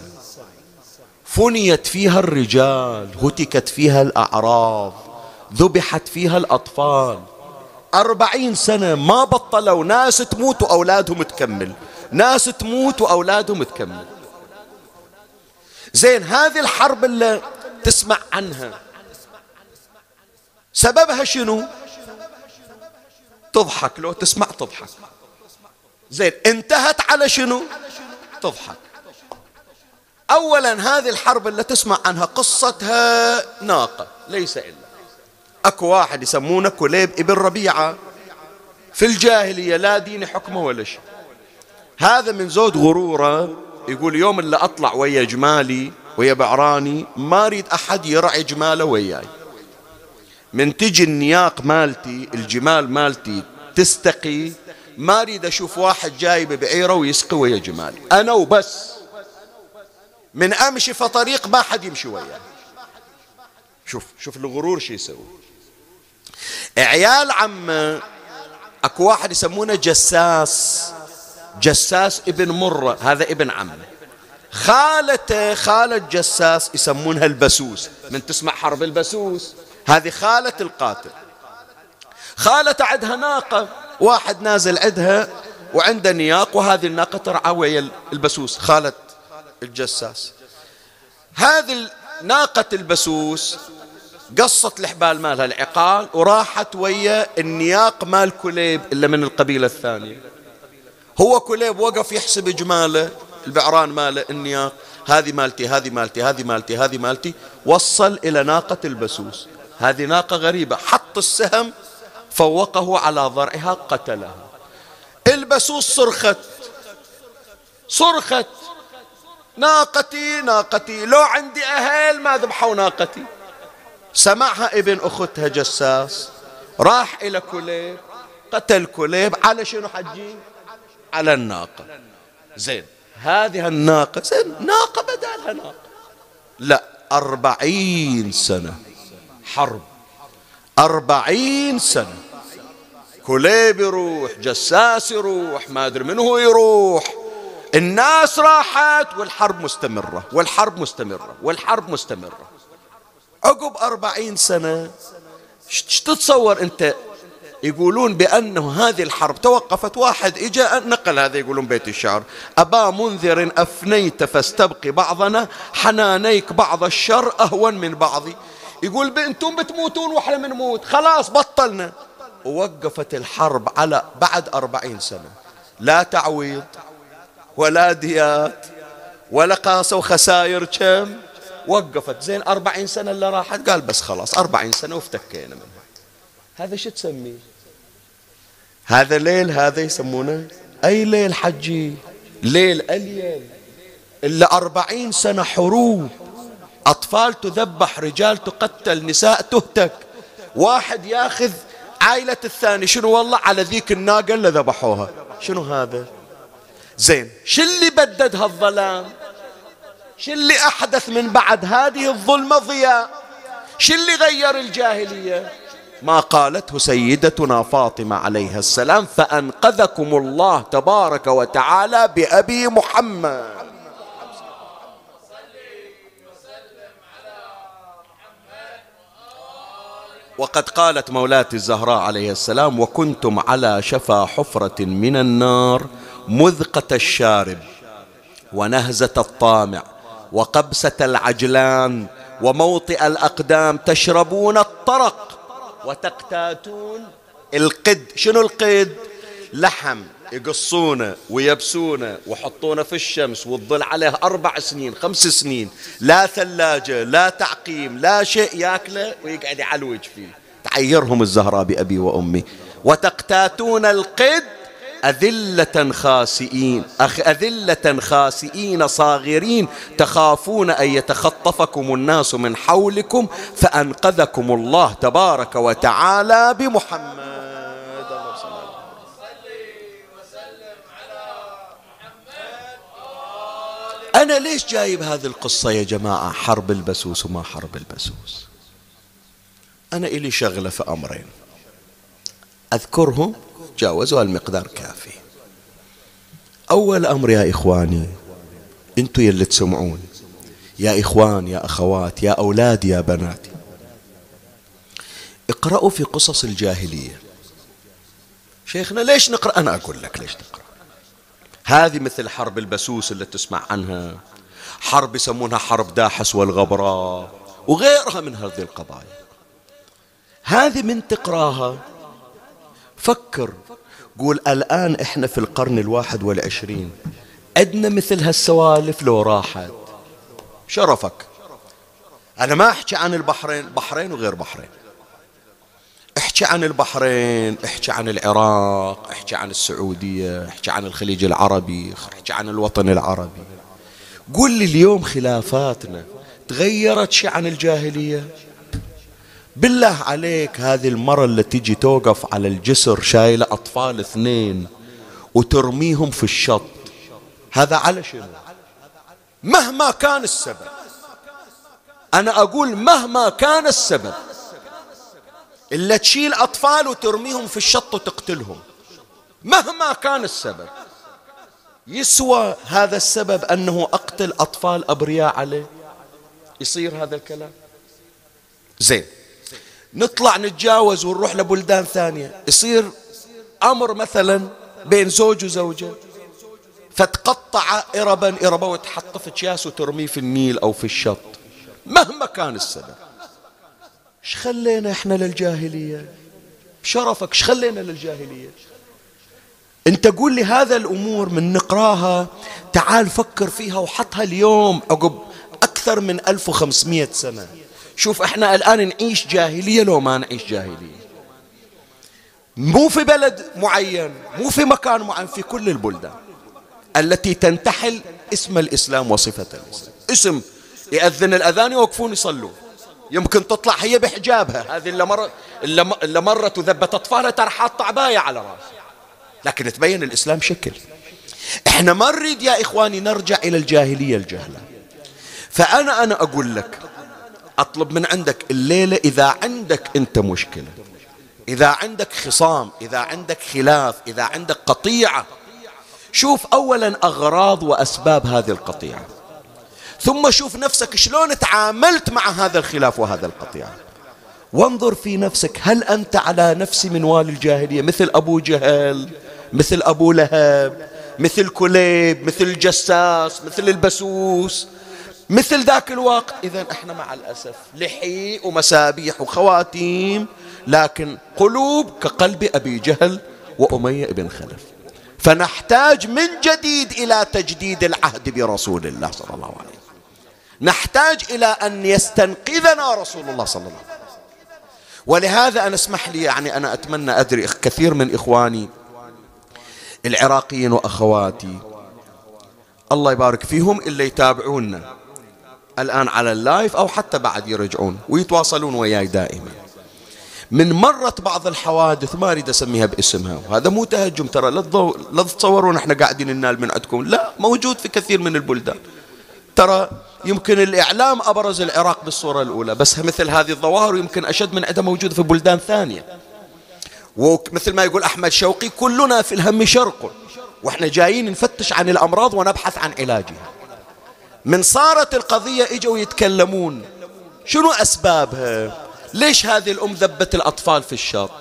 فنيت فيها الرجال هتكت فيها الأعراض ذبحت فيها الأطفال. أربعين سنة ما بطلوا ناس تموت وأولادهم تكمل. ناس تموت وأولادهم تكمل. زين هذه الحرب اللي تسمع عنها. سببها شنو؟ تضحك. لو تسمع تضحك. زين انتهت على شنو؟ تضحك. أولا هذه الحرب اللي تسمع عنها قصتها ناقة ليس إلا. أكو واحد يسمونه كليب ابن ربيعة. في الجاهلية لا دين حكمه ولا شيء. هذا من زود غرورة يقول يوم اللي أطلع ويا جمالي ويا بعراني ما أريد أحد يرعي جماله وياي. من تجي النياق مالتي الجمال مالتي تستقي ما أريد أشوف واحد جايب بعيرة ويسقي ويا جمالي. أنا وبس. من أمشي في طريق ما حد يمشي وياه شوف شوف الغرور شو يسوي. عيال عم أكو واحد يسمونه جساس. جساس ابن مرة هذا ابن عمه. خالته خالة جساس يسمونها البسوس. من تسمع حرب البسوس؟ هذه خالة القاتل. خالة عندها ناقة واحد نازل عندها وعنده نياق وهذه الناقة ترعى ويا البسوس خالة الجساس. هذه ناقة البسوس قصت الحبال مالها العقال وراحت ويا النياق مال كليب إلا من القبيلة الثانية. هو كليب وقف يحسب جماله البعران ماله النياق هذه مالتي هذه مالتي هذه مالتي هذه مالتي وصل إلى ناقة البسوس. هذه ناقة غريبة حط السهم فوقه على ضرعها قتلها. البسوس صرخت. صرخت. ناقتي ناقتي لو عندي أهل ما ذبحوا ناقتي. سمعها ابن أختها جساس راح إلى كليب قتل كليب على شنو حجي؟ على الناقة. زين هذه الناقة زين ناقة بدالها ناقة. لا أربعين سنة. حرب. أربعين سنة. كليب يروح جساس يروح ما أدري من هو يروح. الناس راحت والحرب مستمرة والحرب مستمرة والحرب مستمرة. عقب أربعين سنة تتصور أنت؟ يقولون بأنه هذه الحرب توقفت واحد إجا نقل هذا يقولون بيت الشعر. أبا منذر أفنيت فاستبقي بعضنا حنانيك بعض الشر أهون من بعضي. يقول أنتم بتموتون وإحنا بنموت. خلاص بطلنا. ووقفت الحرب على بعد أربعين سنة. لا تعويض ولا ديات ولا قاسوا خسائر كم؟ وقفت. زين أربعين سنة اللي راحت قال بس خلاص أربعين سنة وافتكينا منها هذا شو تسميه؟ هذا ليل هذا يسمونه أي ليل حجي؟ ليل أليل. إلا أربعين سنة حروب. أطفال تذبح رجال تقتل نساء تهتك. واحد ياخذ عائلة الثاني. شنو والله على ذيك الناقة اللي ذبحوها؟ شنو هذا؟ زين شو اللي بدد هالظلام؟ شو اللي أحدث من بعد هذه الظلمة ضياء شو اللي غير الجاهلية؟ ما قالته سيدتنا فاطمة عليها السلام فأنقذكم الله تبارك وتعالى بأبي محمد. وقد قالت مولاتي الزهراء عليه السلام وكنتم على شفا حفرة من النار مذقة الشارب ونهزة الطامع. وقبسة العجلان وموطئ الأقدام تشربون الطرق وتقتاتون القد. شنو القد؟ لحم يقصونه ويبسونه ويحطونه في الشمس والظل عليه أربع سنين خمس سنين. لا ثلاجة لا تعقيم لا شيء ياكله ويقعد يعلوج فيه. تعيرهم الزهراء بأبي وأمي. وتقتاتون القد أذلة خاسئين. أخ أذلة خاسئين صاغرين. تخافون أن يتخطفكم الناس من حولكم فأنقذكم الله تبارك وتعالى بمحمد. أنا ليش جايب هذه القصة يا جماعة؟ حرب البسوس وما حرب البسوس. أنا إلي شغلة في أمرين. أذكرهم؟ جاوزوا المقدار كافي. أول أمر يا إخواني أنتوا يلي تسمعون. يا إخوان يا أخوات يا أولاد يا بنات. اقرأوا في قصص الجاهلية. شيخنا ليش نقرأ؟ أنا أقول لك ليش نقرأ. هذه مثل حرب البسوس اللي تسمع عنها. حرب يسمونها حرب داحس والغبراء وغيرها من هذه القضايا. هذه من تقراها. فكر قول الآن إحنا في القرن الواحد والعشرين. عندنا مثل هالسوالف لو راحت. شرفك. أنا ما أحكي عن البحرين بحرين وغير بحرين. أحكي عن البحرين أحكي عن العراق أحكي عن السعودية أحكي عن الخليج العربي أحكي عن الوطن العربي. قل لي اليوم خلافاتنا تغيرت شيء عن الجاهلية؟ بالله عليك هذه المرة اللي تيجي توقف على الجسر شايلة أطفال اثنين وترميهم في الشط هذا على شنو؟ مهما كان السبب. أنا أقول مهما كان السبب إلا تشيل أطفال وترميهم في الشط وتقتلهم. مهما كان السبب. يسوى هذا السبب أنه أقتل أطفال أبرياء عليه؟ يصير هذا الكلام؟ زين. نطلع نتجاوز ونروح لبلدان ثانية. يصير أمر مثلا بين زوج وزوجة. فتقطع إربا إربا وتحط في أكياس وترميه في النيل أو في الشط. مهما كان السبب. إيش خلينا إحنا للجاهلية؟ شرفك إيش خلينا للجاهلية؟ أنت قول لي هذا الأمور من نقراها تعال فكر فيها وحطها اليوم عقب أكثر من 1500 سنة. شوف إحنا الآن نعيش جاهلية لو ما نعيش جاهلية. مو في بلد معين مو في مكان معين في كل البلدان التي تنتحل اسم الإسلام وصفة الإسلام. اسم يأذن الأذان يوقفون يصلون. يمكن تطلع هي بحجابها. هذه اللي مرت اللي مرت وذبت أطفالها ترى حاطة عباية على رأسها. لكن تبين الإسلام شكل. إحنا ما نريد يا إخواني نرجع إلى الجاهلية الجهلة. فأنا أنا أقول لك أطلب من عندك الليلة إذا عندك أنت مشكلة. إذا عندك خصام إذا عندك خلاف إذا عندك قطيعة. شوف اولا أغراض وأسباب هذه القطيعة. ثم شوف نفسك شلون تعاملت مع هذا الخلاف وهذا القطيعه وانظر في نفسك هل أنت على نفس منوال الجاهلية؟ مثل أبو جهل مثل أبو لهب مثل كليب مثل الجساس مثل البسوس. مثل ذاك الوقت إذا إحنا مع الأسف لحي ومسابيح وخواتيم لكن قلوب كقلب أبي جهل وأمية بن خلف. فنحتاج من جديد إلى تجديد العهد برسول الله صلى الله عليه وسلم. نحتاج إلى أن يستنقذنا رسول الله صلى الله عليه وسلم. ولهذا أنا اسمح لي يعني أنا أتمنى أدري كثير من إخواني العراقيين وأخواتي الله يبارك فيهم اللي يتابعونا. الآن على اللايف أو حتى بعد يرجعون ويتواصلون وياي دائما. من مرت بعض الحوادث ما أريد أسميها باسمها وهذا مو تهجم ترى لا تتصورون إحنا قاعدين ننال من عندكم. لا موجود في كثير من البلدان. ترى يمكن الإعلام أبرز العراق بالصورة الأولى بس مثل هذه الظواهر يمكن أشد من عدة موجودة في بلدان ثانية. ومثل ما يقول أحمد شوقي كلنا في الهم شرق وإحنا جايين نفتش عن الأمراض ونبحث عن علاجها. من صارت القضية إجوا يتكلمون. شنو أسبابها؟ ليش هذه الأم ذبت الأطفال في الشط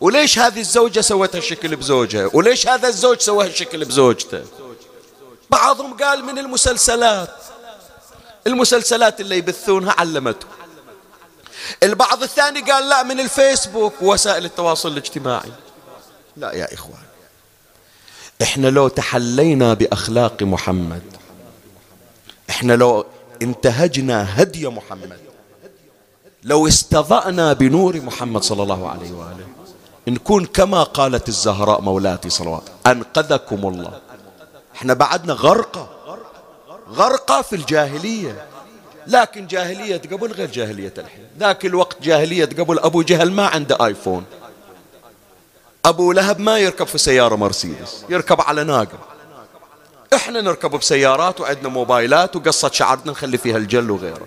وليش هذه الزوجة سوت هالشكل بزوجها؟ وليش هذا الزوج سوى هالشكل بزوجته؟ بعضهم قال من المسلسلات. المسلسلات اللي يبثونها علمته البعض الثاني قال لا من الفيسبوك ووسائل التواصل الاجتماعي. لا يا إخوان. إحنا لو تحلينا بأخلاق محمد إحنا لو انتهجنا هدي محمد لو استضأنا بنور محمد صلى الله عليه وآله نكون كما قالت الزهراء مولاتي صلوات أنقذكم الله. إحنا بعدنا غرقة غرقة في الجاهلية. لكن جاهلية قبل غير جاهلية الحين. ذاك الوقت جاهلية قبل أبو جهل ما عنده آيفون. أبو لهب ما يركب في سيارة مرسيدس يركب على ناقة. إحنا نركب بسيارات وعندنا موبايلات وقصة شعرنا نخلي فيها الجل وغيره.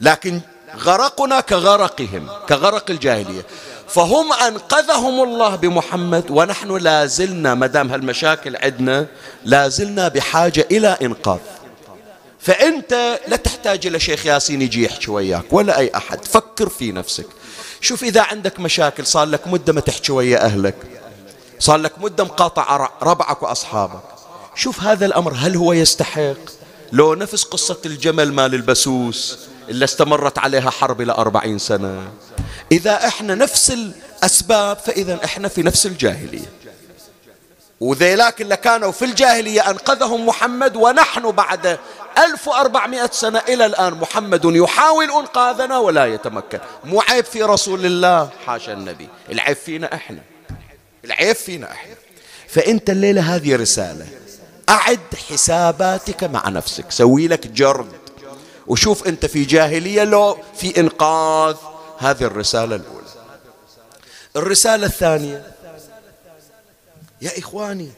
لكن غرقنا كغرقهم كغرق الجاهلية. فهم أنقذهم الله بمحمد ونحن لازلنا مدام هالمشاكل عندنا لازلنا بحاجة إلى إنقاذ. فأنت لا تحتاج إلى شيخ ياسين يجي يحكي وياك ولا أي أحد. فكر في نفسك. شوف إذا عندك مشاكل صار لك مدة ما تحكي ويا أهلك. صار لك مدة مقاطع ربعك وأصحابك. شوف هذا الأمر هل هو يستحق؟ لو نفس قصة الجمل مال البسوس اللي استمرت عليها حرب إلى أربعين سنة. إذا إحنا نفس الأسباب فإذا إحنا في نفس الجاهلية. وذيلاك اللي كانوا في الجاهلية أنقذهم محمد ونحن بعد 1400 سنة إلى الآن محمد يحاول إنقاذنا ولا يتمكن. مو عيب في رسول الله. حاشا النبي. العيب فينا إحنا. العيب فينا إحنا. فأنت الليلة هذه رسالة. أعد حساباتك مع نفسك. سوي لك جرد. وشوف أنت في جاهلية لو في إنقاذ هذه الرسالة الأولى. الرسالة الثانية. يا إخواني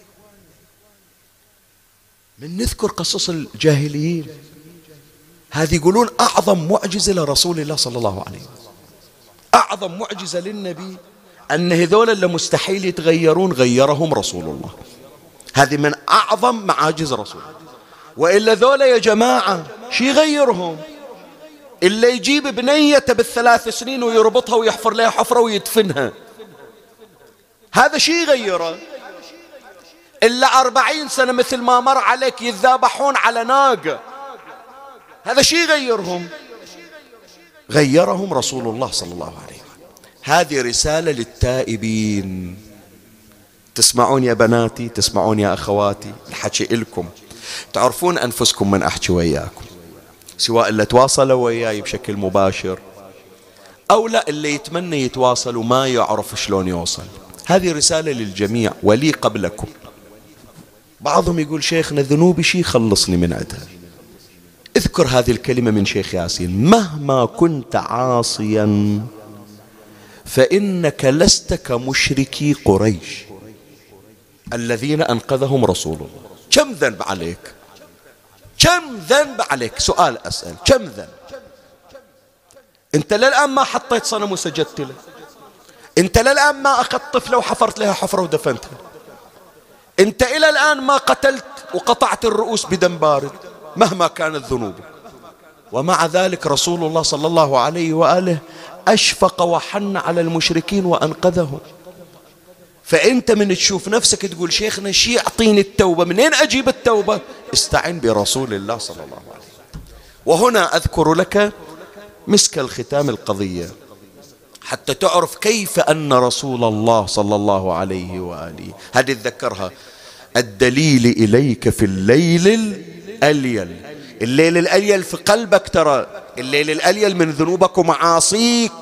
من نذكر قصص الجاهليين. هذه يقولون أعظم معجزة لرسول الله صلى الله عليه وسلم. أعظم معجزة للنبي أن هذول اللي مستحيل يتغيرون غيرهم رسول الله. هذه من أعظم معاجز رسول وإلا ذولا يا جماعة شي يغيرهم؟ اللي يجيب بنيته بالثلاث سنين ويربطها ويحفر لها حفرة ويدفنها. هذا شي يغيره؟ إلا أربعين سنة مثل ما مر عليك يذابحون على ناقة هذا شي يغيرهم؟ غيرهم رسول الله صلى الله عليه وسلم. هذه رسالة للتائبين. تسمعون يا بناتي تسمعون يا أخواتي الحكي إلكم. تعرفون أنفسكم من أحكي وياكم سواء اللي تواصلوا وياي بشكل مباشر أو لا اللي يتمنى يتواصل وما يعرف شلون يوصل. هذه رسالة للجميع ولي قبلكم. بعضهم يقول شيخنا ذنوبي شي خلصني من عدها. اذكر هذه الكلمة من شيخ ياسين. مهما كنت عاصيا فإنك لست كمشركي قريش. الذين أنقذهم رسول الله. كم ذنب عليك؟ كم ذنب عليك؟ سؤال أسأل. كم ذنب؟ أنت للآن ما حطيت صنم وسجدت له. أنت للآن ما أخذت طفلة وحفرت لها حفرة ودفنتها أنت إلى الآن ما قتلت وقطعت الرؤوس بدم بارد مهما كانت ذنوبك. ومع ذلك رسول الله صلى الله عليه وآله أشفق وحن على المشركين وأنقذهم. فأنت من تشوف نفسك تقول شيخنا شي يعطيني التوبة؟ منين أجيب التوبة؟ استعن برسول الله صلى الله عليه وسلم. وهنا أذكر لك مسك الختام القضية. حتى تعرف كيف أن رسول الله صلى الله عليه وآله هذه تذكرها. الدليل إليك في الليل الأليل. الليل الأليل في قلبك ترى. الليل الأليل من ذنوبك ومعاصيك.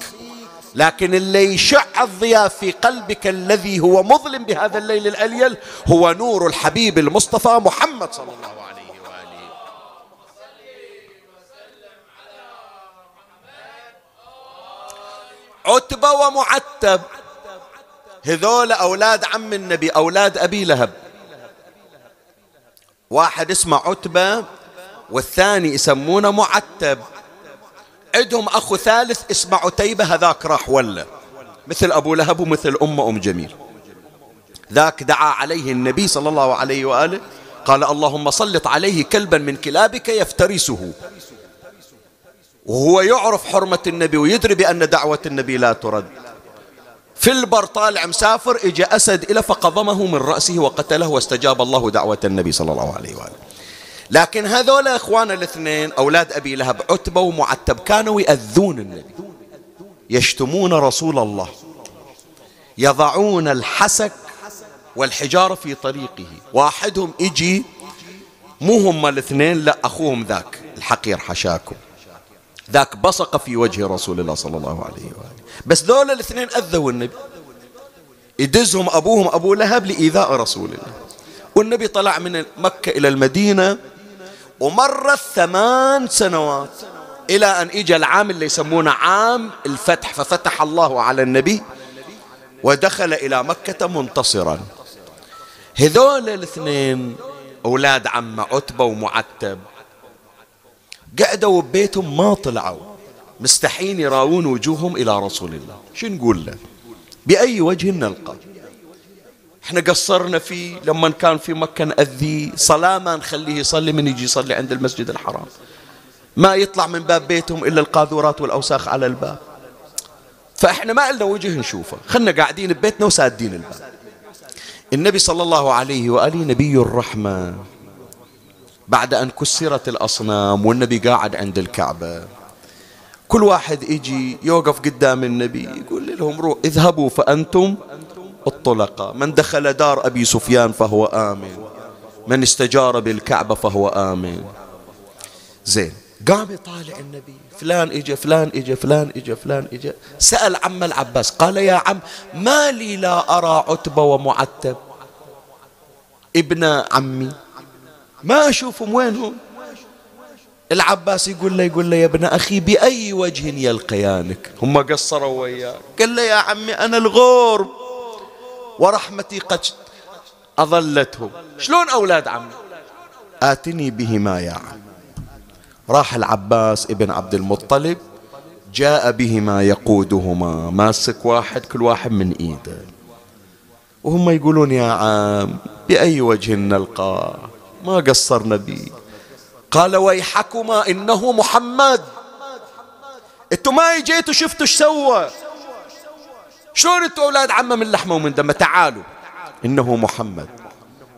لكن اللي يشع الضياء في قلبك الذي هو مظلم بهذا الليل الأليل هو نور الحبيب المصطفى محمد صلى الله عليه وآله. عتبة ومعتب. هذول أولاد عم النبي أولاد أبي لهب. واحد اسمه عتبة والثاني يسمونه معتب. عندهم أخو ثالث اسمه عتيبة هذاك راح ولا. مثل أبو لهب ومثل أمه أم جميل. ذاك دعا عليه النبي صلى الله عليه وآله قال اللهم سلط عليه كلبا من كلابك يفترسه. وهو يعرف حرمة النبي ويدري بأن دعوة النبي لا ترد. في البر طالع مسافر اجى أسد إلى فقضمه من رأسه وقتله واستجاب الله دعوة النبي صلى الله عليه وآله. لكن هذول إخوان الاثنين أولاد أبي لهب عتبة ومعتب كانوا يأذون النبي. يشتمون رسول الله. يضعون الحسك والحجاره في طريقه. واحدهم أجي مو هم الاثنين لا أخوهم ذاك الحقير حشاكم. ذاك بصق في وجه رسول الله صلى الله عليه وآله. بس ذول الاثنين أذوا النبي. يدزهم أبوهم أبو لهب لإيذاء رسول الله. والنبي طلع من مكة إلى المدينة ومرت ثمان سنوات إلى أن إجا العام اللي يسمونه عام الفتح ففتح الله على النبي ودخل إلى مكة منتصرا. هذول الاثنين أولاد عم عتبة ومعتب. قعدوا ببيتهم ما طلعوا. مستحين يراون وجوههم إلى رسول الله. شو نقول له؟ بأي وجه نلقى؟ إحنا قصرنا فيه لما كان في مكة نأذيه صلاة ما نخليه يصلي من يجي يصلي عند المسجد الحرام. ما يطلع من باب بيتهم إلا القاذورات والأوساخ على الباب. فإحنا ما لنا وجه نشوفه. خلنا قاعدين ببيتنا وسادين الباب. النبي صلى الله عليه وآله نبي الرحمة. بعد أن كسرت الأصنام والنبي قاعد عند الكعبة. كل واحد يجي يوقف قدام النبي يقول لهم روح اذهبوا فأنتم الطلقاء من دخل دار أبي سفيان فهو آمن. من استجار بالكعبة فهو آمن. زين. قام يطالع النبي. فلان اجى فلان اجى فلان اجى فلان اجى سأل عم العباس. قال يا عم ما لي لا أرى عتبة ومعتب. ابن عمي. ما أشوفهم. وينهم العباس يقول له يقول له يا ابن أخي بأي وجه يلقيانك؟ هم قصروا وياك قال له يا عمي أنا الغرب. ورحمتي قد أظلتهم شلون أولاد عمي؟ آتني بهما يا عم. راح العباس ابن عبد المطلب جاء بهما يقودهما. ماسك واحد كل واحد من إيده. وهم يقولون يا عم بأي وجه نلقاه ما قصرنا به. قال ويحكما إنه محمد. إنتوا ما جيتوا شفتوا إيش سوى؟ شلون أنتوا أولاد عمه من لحمه ومن دمه تعالوا. إنه محمد.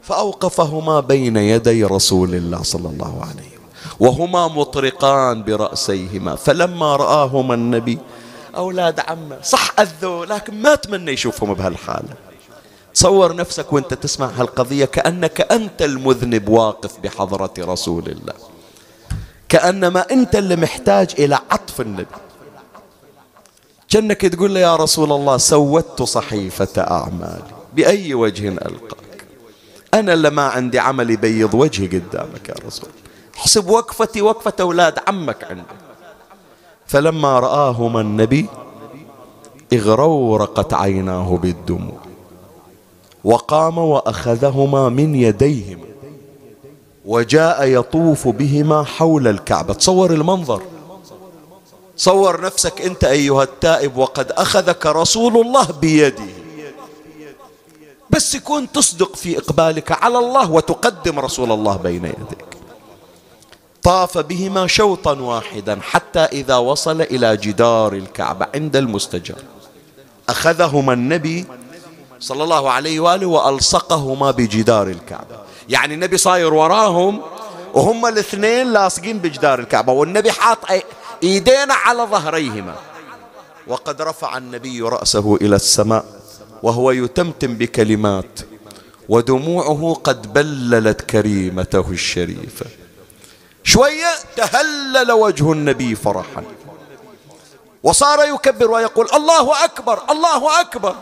فأوقفهما بين يدي رسول الله صلى الله عليه وسلم. وهما مطرقان برأسيهما. فلما رآهما النبي أولاد عمه صح أذوا لكن ما تمنى يشوفهم بهالحالة. تصور نفسك وأنت تسمع هالقضية كأنك أنت المذنب واقف بحضرة رسول الله. كأنما أنت اللي محتاج إلى عطف النبي. كأنك تقول له يا رسول الله سودت صحيفة أعمالي بأي وجه ألقاك. أنا اللي ما عندي عمل يبيض وجهي قدامك يا رسول. احسب وقفتي وقفة أولاد عمك عندك فلما رآهما النبي اغرورقت عيناه بالدموع. وقام وأخذهما من يديهما. وجاء يطوف بهما حول الكعبة. تصور المنظر. صور نفسك أنت أيها التائب وقد أخذك رسول الله بيده. بس يكون تصدق في إقبالك على الله وتقدم رسول الله بين يديك. طاف بهما شوطا واحدا حتى إذا وصل إلى جدار الكعبة عند المستجر أخذهما النبي صلى الله عليه وآله وألصقهما بجدار الكعبة. يعني النبي صاير وراهم وهم الاثنين لاصقين بجدار الكعبة والنبي حاط إيدينا على ظهريهما. وقد رفع النبي رأسه إلى السماء وهو يتمتم بكلمات ودموعه قد بللت كريمته الشريفة. شوية تهلل وجه النبي فرحا. وصار يكبر ويقول الله أكبر الله أكبر.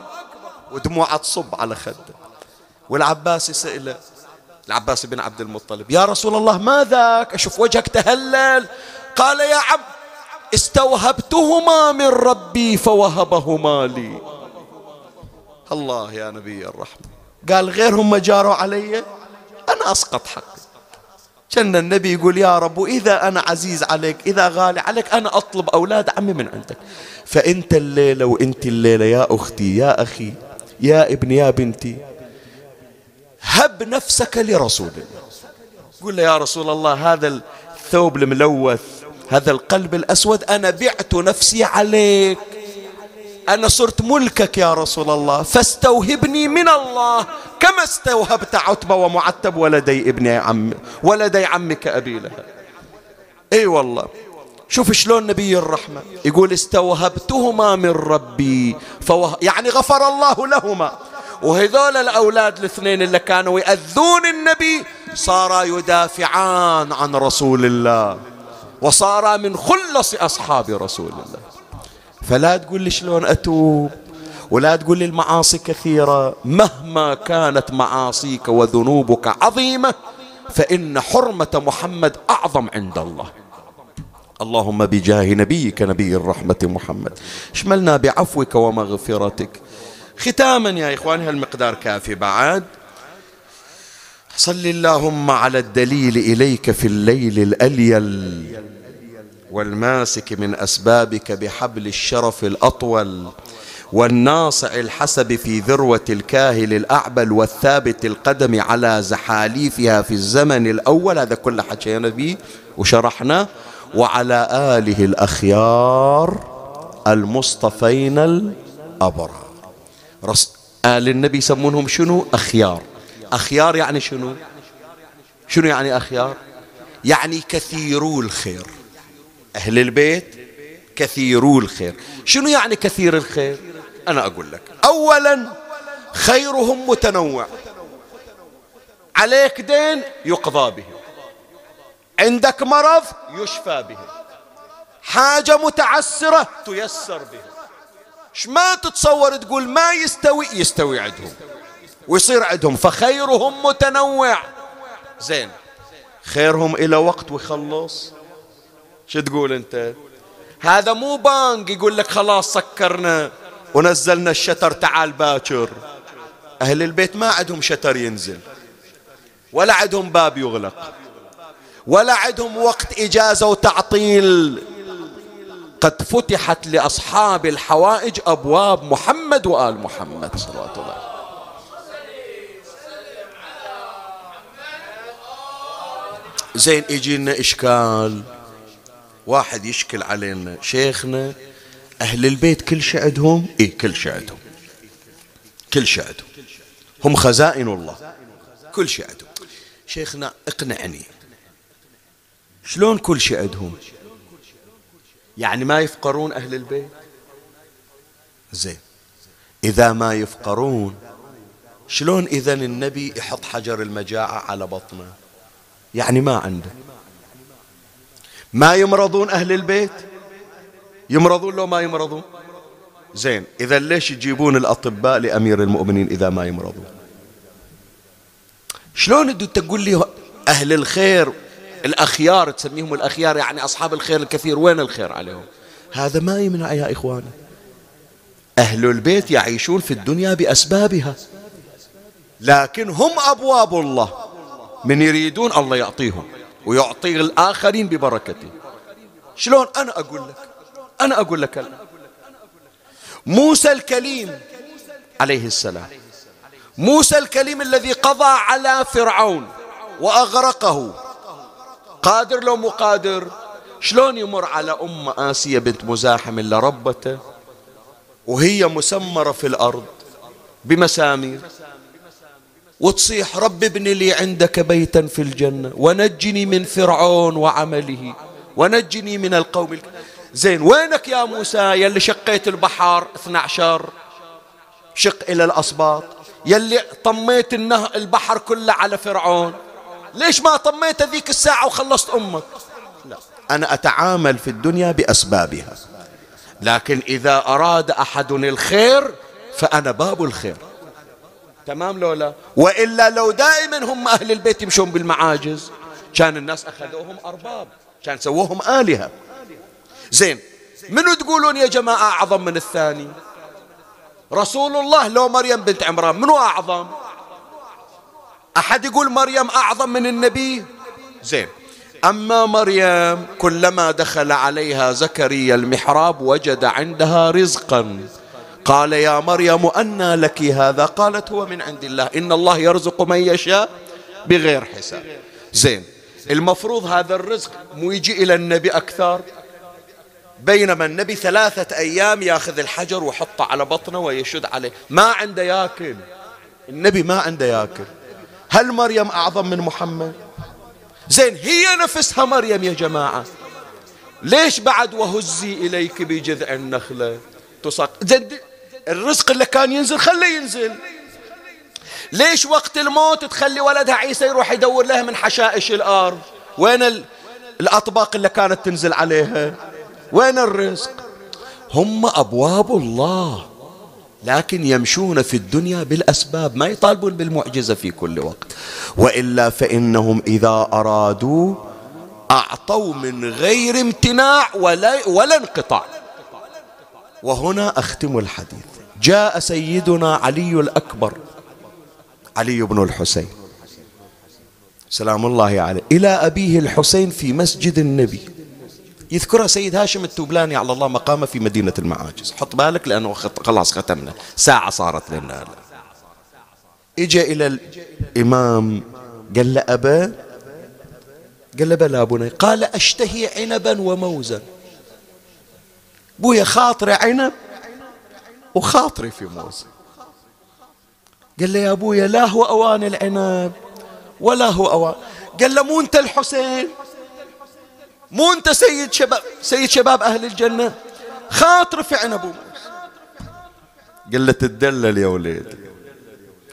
ودموعه تصب على خده. والعباس سئل العباس بن عبد المطلب يا رسول الله ما ذاك؟ أشوف وجهك تهلل. قال يا عم استوهبتهما من ربي فوهبهما لي. الله يا نبي الرحمة. قال غيرهم ما جاروا علي؟ أنا أسقط حقي. كان النبي يقول يا رب إذا أنا عزيز عليك إذا غالي عليك أنا أطلب أولاد عمي من عندك. فأنت الليلة وأنت الليلة يا أختي يا أخي يا ابني يا بنتي هب نفسك لرسول الله قل له يا رسول الله هذا الثوب الملوث هذا القلب الأسود أنا بعت نفسي عليك. أنا صرت ملكك يا رسول الله فاستوهبني من الله. كما استوهبت عتبة ومعتب ولدي ابن عم ولدي عمك أبي لهب. أي والله. شوف شلون نبي الرحمة. يقول استوهبتهما من ربي فوه يعني غفر الله لهما. وهذول الأولاد الاثنين اللي كانوا يأذون النبي صارا يدافعان عن رسول الله. وصارا من خلص أصحاب رسول الله. فلا تقول لي شلون أتوب ولا تقول لي المعاصي كثيرة. مهما كانت معاصيك وذنوبك عظيمة فإن حرمة محمد أعظم عند الله. اللهم بجاه نبيك نبي الرحمة محمد. اشملنا بعفوك ومغفرتك. ختاما يا إخواني هالمقدار كافي بعد. صل اللهم على الدليل إليك في الليل الأليل والماسك من أسبابك بحبل الشرف الأطول والناصع الحسب في ذروة الكاهل الأعبل والثابت القدم على زحاليفها في الزمن الأول. هذا كل حكينا به وشرحنا. وعلى آله الأخيار المصطفين الأبرار. آل النبي يسمونهم شنو؟ أخيار. أخيار يعني شنو؟ شنو يعني أخيار؟ يعني كثيرو الخير. أهل البيت كثيرو الخير. شنو يعني كثير الخير؟ أنا أقول لك. أولا خيرهم متنوع. عليك دين يقضى به. عندك مرض يشفى به. حاجة متعسرة تيسر به. ما تتصور تقول ما يستوي؟ يستوي عندهم. ويصير عندهم. فخيرهم متنوع. زين. خيرهم إلى وقت ويخلص. شو تقول أنت؟ هذا مو بانك يقول لك خلاص سكرنا. ونزلنا الشتر تعال باكر. أهل البيت ما عندهم شتر ينزل. ولا عندهم باب يغلق. ولا عندهم وقت إجازة وتعطيل. قد فتحت لأصحاب الحوائج أبواب محمد وآل محمد صلى الله عليه زين يجينا إشكال. واحد يشكل علينا شيخنا أهل البيت كل شيء عندهم إيه كل شيء عندهم كل شيء عندهم هم خزائن الله. كل شيء عندهم شيخنا اقنعني. شلون كل شيء عندهم يعني ما يفقرون أهل البيت؟ زين. إذا ما يفقرون شلون إذا النبي يحط حجر المجاعة على بطنه؟ يعني ما عنده. ما يمرضون أهل البيت؟ يمرضون لو ما يمرضون؟ زين إذا ليش يجيبون الأطباء لأمير المؤمنين إذا ما يمرضون؟ شلون تقول لي أهل الخير الأخيار تسميهم الأخيار يعني أصحاب الخير الكثير وين الخير عليهم؟ هذا ما يمنع يا إخواني. أهل البيت يعيشون في الدنيا بأسبابها لكن هم أبواب الله. من يريدون الله يعطيهم ويعطي الآخرين ببركته. شلون أنا أقول لك؟ أنا أقول لك الآن موسى الكليم عليه السلام. موسى الكليم الذي قضى على فرعون وأغرقه. قادر لو مو قادر؟ شلون يمر على أم آسية بنت مزاحم اللي ربته؟ وهي مسمرة في الأرض بمسامير. وتصيح رب ابن لي عندك بيتا في الجنة ونجني من فرعون وعمله ونجني من القوم زين وينك يا موسى؟ يلي شقيت البحر 12 شق إلى الأصباط يلي طميت البحر كله على فرعون. ليش ما طميت ذيك الساعة وخلصت أمك؟ لا أنا أتعامل في الدنيا بأسبابها. لكن إذا أراد أحد الخير فأنا باب الخير. تمام لولا؟ وإلا لو دائما هم أهل البيت يمشون بالمعاجز. كان الناس أخذوهم أرباب. كان سووهم آلهة. زين منو تقولون يا جماعة أعظم من الثاني؟ رسول الله لو مريم بنت عمران منو أعظم؟ أحد يقول مريم أعظم من النبي؟ زين أما مريم كلما دخل عليها زكريا المحراب وجد عندها رزقا. قال يا مريم أنى لك هذا؟ قالت هو من عند الله. إن الله يرزق من يشاء بغير حساب. زين. المفروض هذا الرزق مو يجي إلى النبي أكثر؟ بينما النبي ثلاثة أيام ياخذ الحجر وحطه على بطنه ويشد عليه. ما عنده ياكل. النبي ما عنده ياكل. هل مريم أعظم من محمد؟ زين هي نفسها مريم يا جماعة. ليش بعد وهزي إليك بجذع النخلة؟ زين الرزق اللي كان ينزل خليه ينزل. ليش وقت الموت تخلي ولدها عيسى يروح يدور لها من حشائش الأرض؟ وين الأطباق اللي كانت تنزل عليها؟ وين الرزق؟ هم أبواب الله لكن يمشون في الدنيا بالأسباب ما يطالبون بالمعجزة في كل وقت. وإلا فإنهم إذا أرادوا أعطوا من غير امتناع ولا, ولا انقطاع. وهنا أختم الحديث. جاء سيدنا علي الأكبر. علي بن الحسين. سلام الله عليه. إلى أبيه الحسين في مسجد النبي. يذكرها سيد هاشم التوبلاني على الله مقامه في مدينة المعاجز. حط بالك لأنه خلاص ختمنا. ساعة صارت لنا. إجا إلى الإمام. قال له أبا. قال له بلى بني. قال أشتهي عنبا وموزا. بويا خاطري عنب. وخاطري في موز قال له يا أبويا لا هو أوان العنب ولا هو أوان. قال له مو أنت الحسين؟ مو أنت سيد شباب سيد شباب أهل الجنة؟ خاطر في عنب وموز قال له تدلل يا وليد.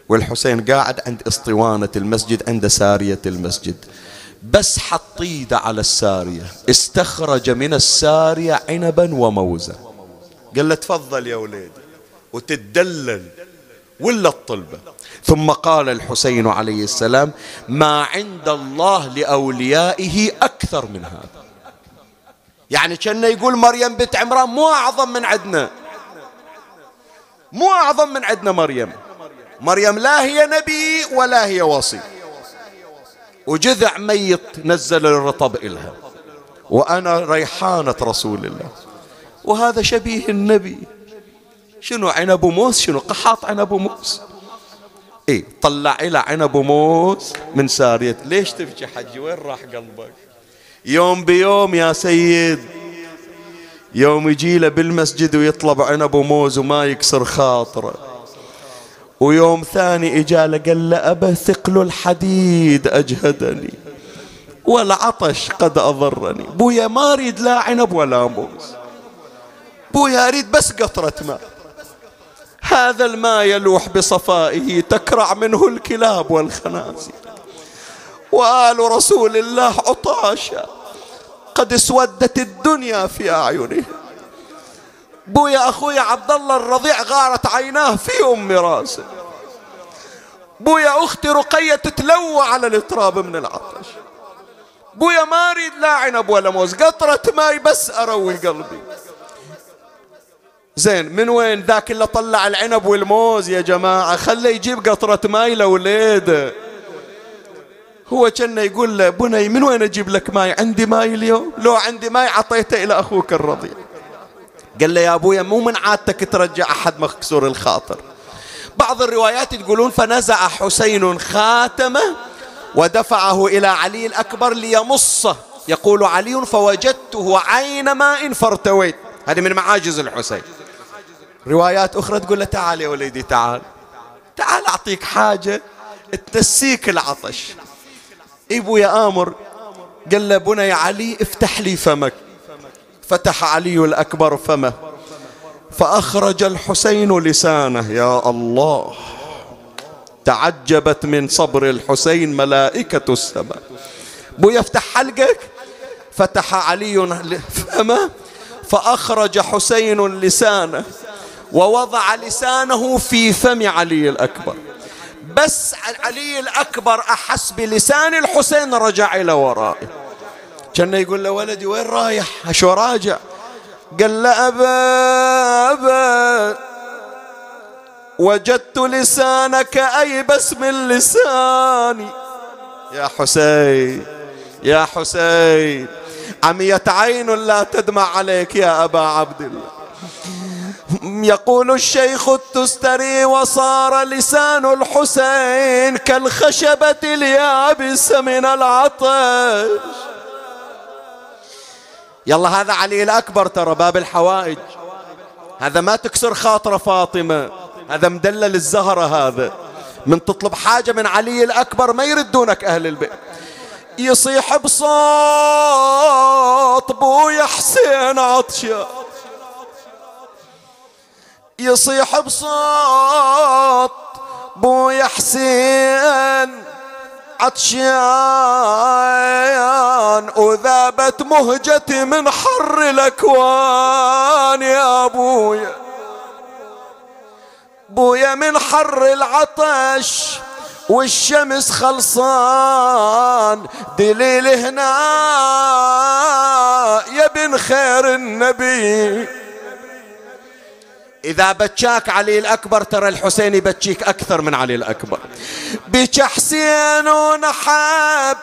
والحسين قاعد عند اسطوانة المسجد عند سارية المسجد. بس حط ايده على السارية. استخرج من السارية عنبا وموزا. قال له تفضل يا وليدي وتدلل ولا الطلبة. ثم قال الحسين عليه السلام ما عند الله لأوليائه أكثر من هذا. يعني كان يقول مريم بنت عمران مو أعظم من عندنا. مو أعظم من عندنا مريم. مريم لا هي نبي ولا هي وصي. وجذع ميت نزل الرطب إلها. وأنا ريحانة رسول الله. وهذا شبيه النبي. شنو عنب وموس؟ شنو قحاط عنب وموس؟ إي طلع إلى عنب وموس من سارية. ليش تبكي حجي؟ وين راح قلبك؟ يوم بيوم يا سيد. يوم يجي له بالمسجد ويطلب عنب وموز وما يكسر خاطره. ويوم ثاني اجاله قال له أبا ثقل الحديد أجهدني. والعطش قد أضرني. بويا ما أريد لا عنب ولا موز بويا أريد بس قطرة ماء. هذا الماء يلوح بصفائه تكرع منه الكلاب والخنازير. وآل رسول الله عطاشا قد اسودت الدنيا في أعينهم. بويا أخوي عبد الله الرضيع غارت عيناه في أم راسه. بويا أختي رقية تتلوى على التراب من العطش. بويا ما أريد لا عنب ولا موز قطرة ماي بس أروي قلبي. زين من وين ذاك اللي طلع العنب والموز يا جماعة؟ خله يجيب قطرة ماي لوليده هو كان يقول له بني من وين أجيب لك ماي؟ عندي ماي اليوم؟ لو عندي ماي عطيته إلى أخوك الرضيع. قال له يا أبويا مو من عادتك ترجع أحد مكسور الخاطر. بعض الروايات تقولون فنزع حسين خاتمه ودفعه إلى علي الأكبر ليمصه. يقول علي فوجدته عين ماء فارتويت. هذه من معاجز الحسين. روايات أخرى تقول له تعال يا وليدي تعال. تعال أعطيك حاجة تنسيك العطش. إبو يا آمر قال له بني علي افتح لي فمك. فتح علي الأكبر فمه. فأخرج الحسين لسانه. يا الله. تعجبت من صبر الحسين ملائكة السماء. بو يفتح حلقك؟ فتح علي فمه. فأخرج حسين لسانه. ووضع لسانه في فم علي الأكبر. بس علي الأكبر أحس بلسان الحسين رجع إلى ورائه. كان يقول له ولدي وين رايح؟ شو راجع؟ قال له أبا أبا وجدت لسانك أيبس من لساني. يا حسين يا حسين عميت عين لا تدمع عليك يا أبا عبد الله. يقول الشيخ التستري وصار لسان الحسين كالخشبة اليابس من العطش. يلا هذا علي الأكبر ترى باب الحوائج. هذا ما تكسر خاطر فاطمة. هذا مدلل الزهرة هذا. من تطلب حاجة من علي الأكبر ما يردونك أهل البيت. يصيح بصوت بويا حسين عطشان يصيح بصوت بويا حسين عطشان وذابت مهجتي من حر الأكوان يا ابويا بويا من حر العطش والشمس خلصان دليل هنا يا بن خير النبي. إذا بكاك علي الأكبر ترى الحسين يبكيك أكثر من علي الأكبر. بك حسين ونحب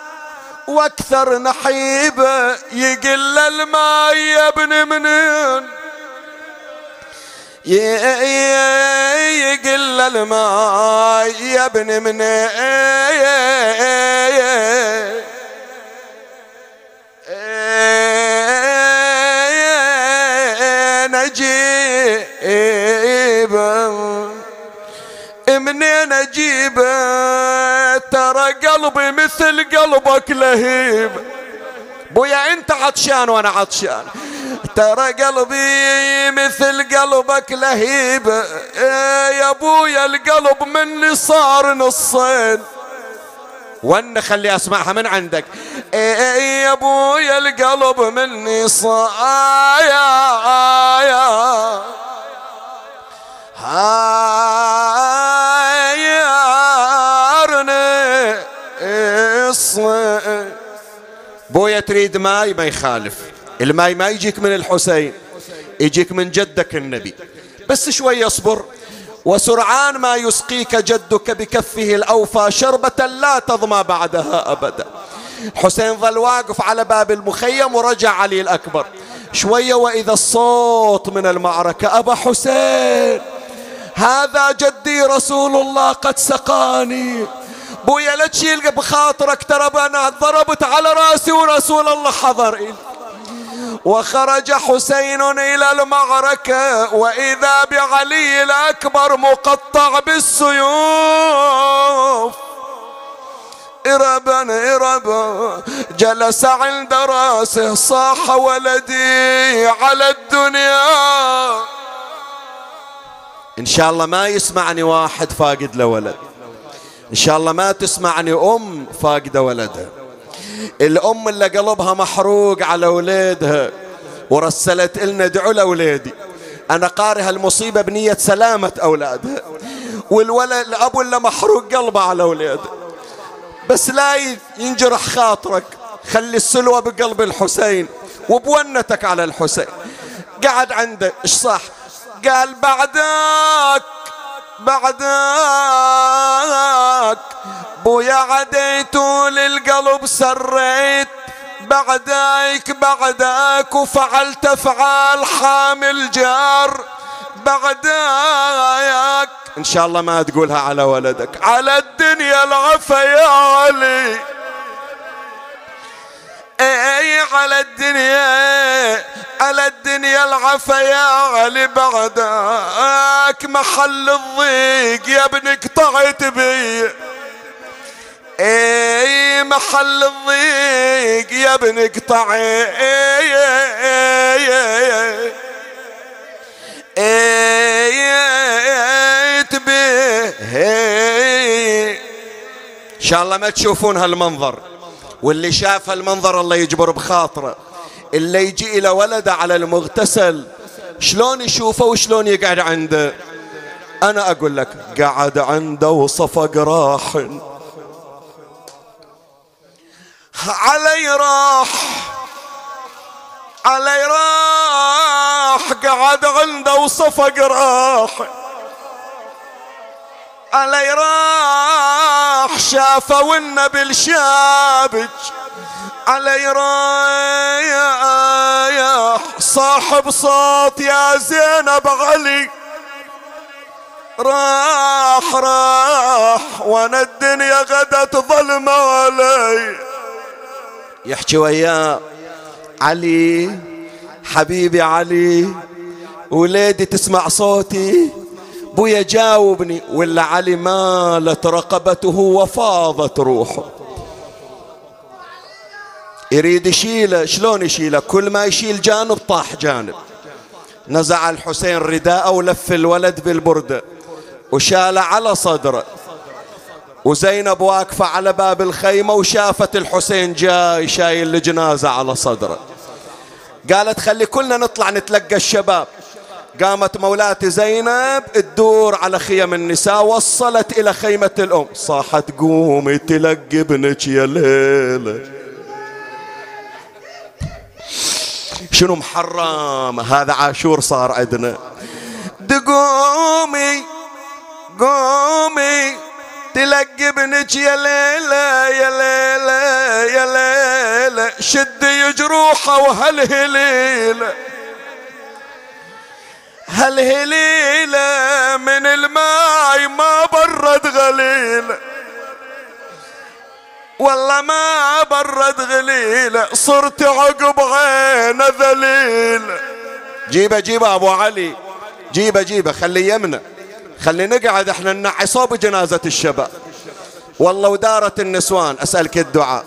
وأكثر نحيبه يقل الماء يا ابن منين. يقل الماء يا ابن منين. اجيبه ترى قلبي مثل قلبك لهيب. بويا انت عطشان وأنا عطشان. ترى قلبي مثل قلبك لهيب. يا ابويا القلب مني صار نصين. وأنا خلي أسمعها من عندك. يا ابويا القلب مني صار هايرني بويا تريد ماي ما يخالف. الماي ما يجيك من الحسين يجيك من جدك النبي. بس شوي اصبر وسرعان ما يسقيك جدك بكفه الأوفى شربة لا تظمى بعدها أبدا. حسين ظل واقف على باب المخيم ورجع علي الأكبر. شوية وإذا الصوت من المعركة أبا حسين هذا جدي رسول الله قد سقاني. بويا لا تشيل بخاطرك ترى أنا ضربت على رأسي ورسول الله حضر إلي. وخرج حسين إلى المعركة وإذا بعلي الأكبر مقطع بالسيوف. إربا إربا جلس عند رأسه صاح ولدي على الدنيا. إن شاء الله ما يسمعني واحد فاقد له ولد. إن شاء الله ما تسمعني أم فاقدة ولدها الأم اللي قلبها محروق على أولادها ورسلت إلنا ادعوا لأولادي. أنا قاري هالمصيبة بنية سلامة أولادها. والولد الأب اللي محروق قلبه على أولاده بس لا ينجرح خاطرك. خلي السلوى بقلب الحسين وبونتك على الحسين. قعد عنده إيش صح؟ قال بعدك. بعدك. بويا عديت للقلب سريت. بعدك بعدك وفعلت أفعال حامل جار بعدك. إن شاء الله ما تقولها على ولدك. على الدنيا العفا يا علي. اي على الدنيا على الدنيا العفا يا علي بعدك محل الضيق يا ابن قطعت بي. اي محل الضيق يا ابن قطعت به إن شاء الله ما تشوفون هالمنظر. واللي شاف المنظر الله يجبر بخاطره. اللي يجي إلى ولده على المغتسل شلون يشوفه وشلون يقعد عنده؟ أنا أقول لك قعد عنده وصفق راح. علي راح. علي راح قعد عنده وصفق راح. علي راح شافه والنبي الشابج علي رايح صاحب صوت يا زينب علي. راح راح وأنا الدنيا غدت ظلمة علي. يحكي وياه علي حبيبي علي وليدي تسمع صوتي. بويا جاوبني ولا علي مالت رقبته وفاضت روحه. يريد يشيله شلون يشيله كل ما يشيل جانب طاح جانب. نزع الحسين رداءه ولف الولد بالبردة وشال على صدره وزينب واقفة على باب الخيمة وشافت الحسين جاي شايل الجنازة على صدره. قالت خلي كلنا نطلع نتلقى الشباب. قامت مولاتي زينب تدور على خيم النساء وصلت إلى خيمة الأم. صاحت قومي تلقي ابنك يا ليلة شنو محرم؟ هذا عاشور صار عندنا. دقومي قومي تلقي ابنك يا ليلة يا ليلة يا ليلة شدي جروحه وهالهليلة هالهليلة من الماي ما برد غليلة والله ما برد غليلة صرت عقب عين ذليلة جيبه جيبه أبو علي. جيبه جيبه خلي يمنا خلي نقعد إحنا ننعي صوب جنازة الشباب. والله ودارت النسوان أسألك الدعاء.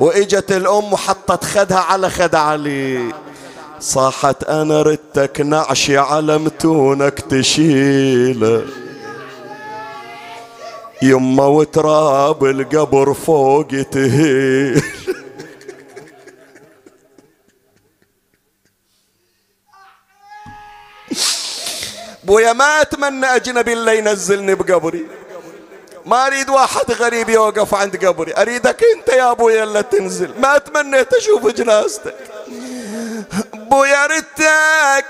وإجت الأم وحطت خدها على خد علي. صاحت أنا ردتك نعشي على متونك تشيله يما وتراب القبر فوق تهيل. بويا ما أتمنى أجنبي اللي ينزلني بقبري. ما أريد واحد غريب يوقف عند قبري. أريدك أنت يا ابويا اللي تنزل. ما تمنيت أشوف جنازتك. بويا ردتك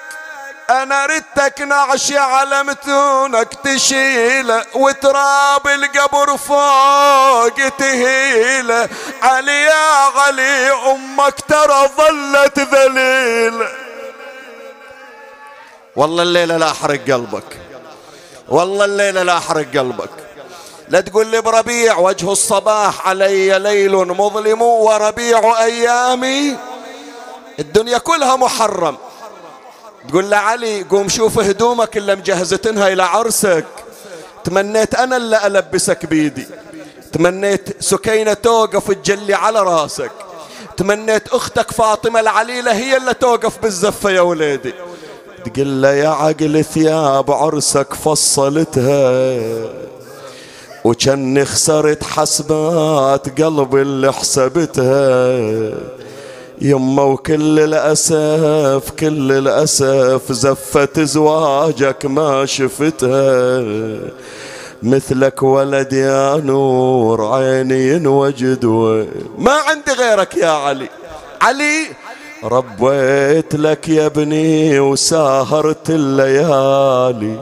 أنا ردتك نعشي على متونك تشيله وتراب القبر فوق تهيله علي يا علي أمك ترى ظلت ذليله والله الليلة لا احرق قلبك. والله الليلة لا احرق قلبك. لا تقول لي بربيع وجه الصباح علي ليل مظلم وربيع أيامي. الدنيا كلها محرم. تقول له علي قوم شوف هدومك اللي مجهزتنها إلى عرسك. تمنيت أنا اللي ألبسك بيدي. تمنيت سكينة توقف تجلي على راسك. تمنيت أختك فاطمة العليلة هي اللي توقف بالزفة يا وليدي. تقول له يا عقل ثياب عرسك فصلتها. وكان خسرت حسبات قلبي اللي حسبتها. يما وكل الأسف كل الأسف زفت زواجك ما شفتها مثلك ولد يا نور عيني ينوجد ما عندي غيرك يا علي. علي ربيت لك يا ابني وساهرت الليالي.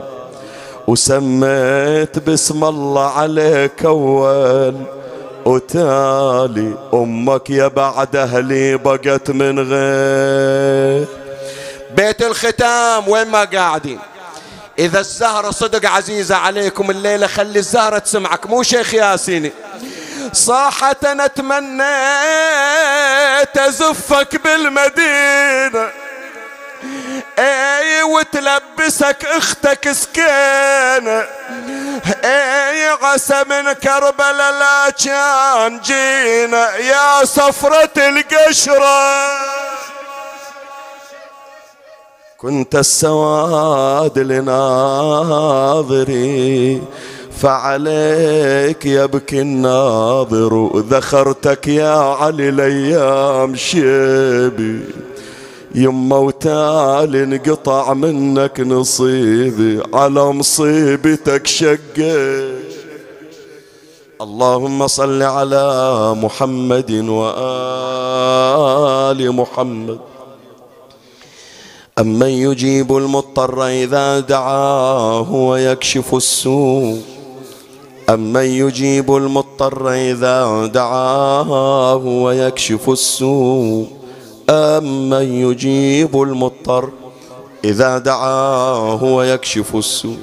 وسميت باسم الله عليك أول. وتالي أمك يا بعد أهلي بقت من غير. بيت الختام وين ما قاعدين. إذا الزهرة صدق عزيزة عليكم الليلة خلي الزهرة تسمعك مو شيخ ياسيني صاحة أنا تمنيت أزفك بالمدينة. أي وتلبسك أختك سكينة أي عسى من كربلاء لا كان جينا يا صفرة القشرة. كنت السواد لناظري فعليك يبكي الناظر. ذخرتك يا علي الأيام شيبي. يما وتال انقطع منك نصيبي على مصيبتك شقيت. اللهم صل على محمد وآل محمد. أمن يجيب المضطر إذا دعاه ويكشف السوء. أمن يجيب المضطر إذا دعاه ويكشف السوء. أمن يجيب المضطر إذا دعاه ويكشف السوء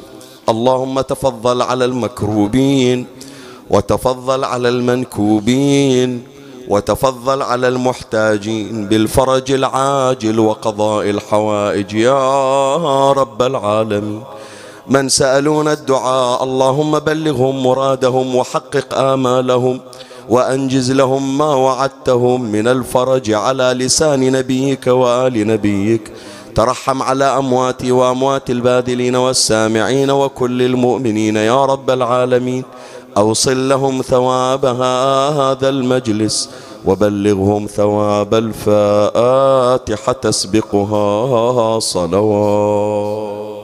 اللهم تفضل على المكروبين وتفضل على المنكوبين وتفضل على المحتاجين بالفرج العاجل وقضاء الحوائج يا رب العالمين من سألون الدعاء اللهم بلغهم مرادهم وحقق آمالهم وأنجز لهم ما وعدتهم من الفرج على لسان نبيك وآل نبيك. ترحم على أمواتي وأموات الباذلين والسامعين وكل المؤمنين يا رب العالمين. أوصل لهم ثواب هذا المجلس وبلغهم ثواب الفاتحة تسبقها صلوات.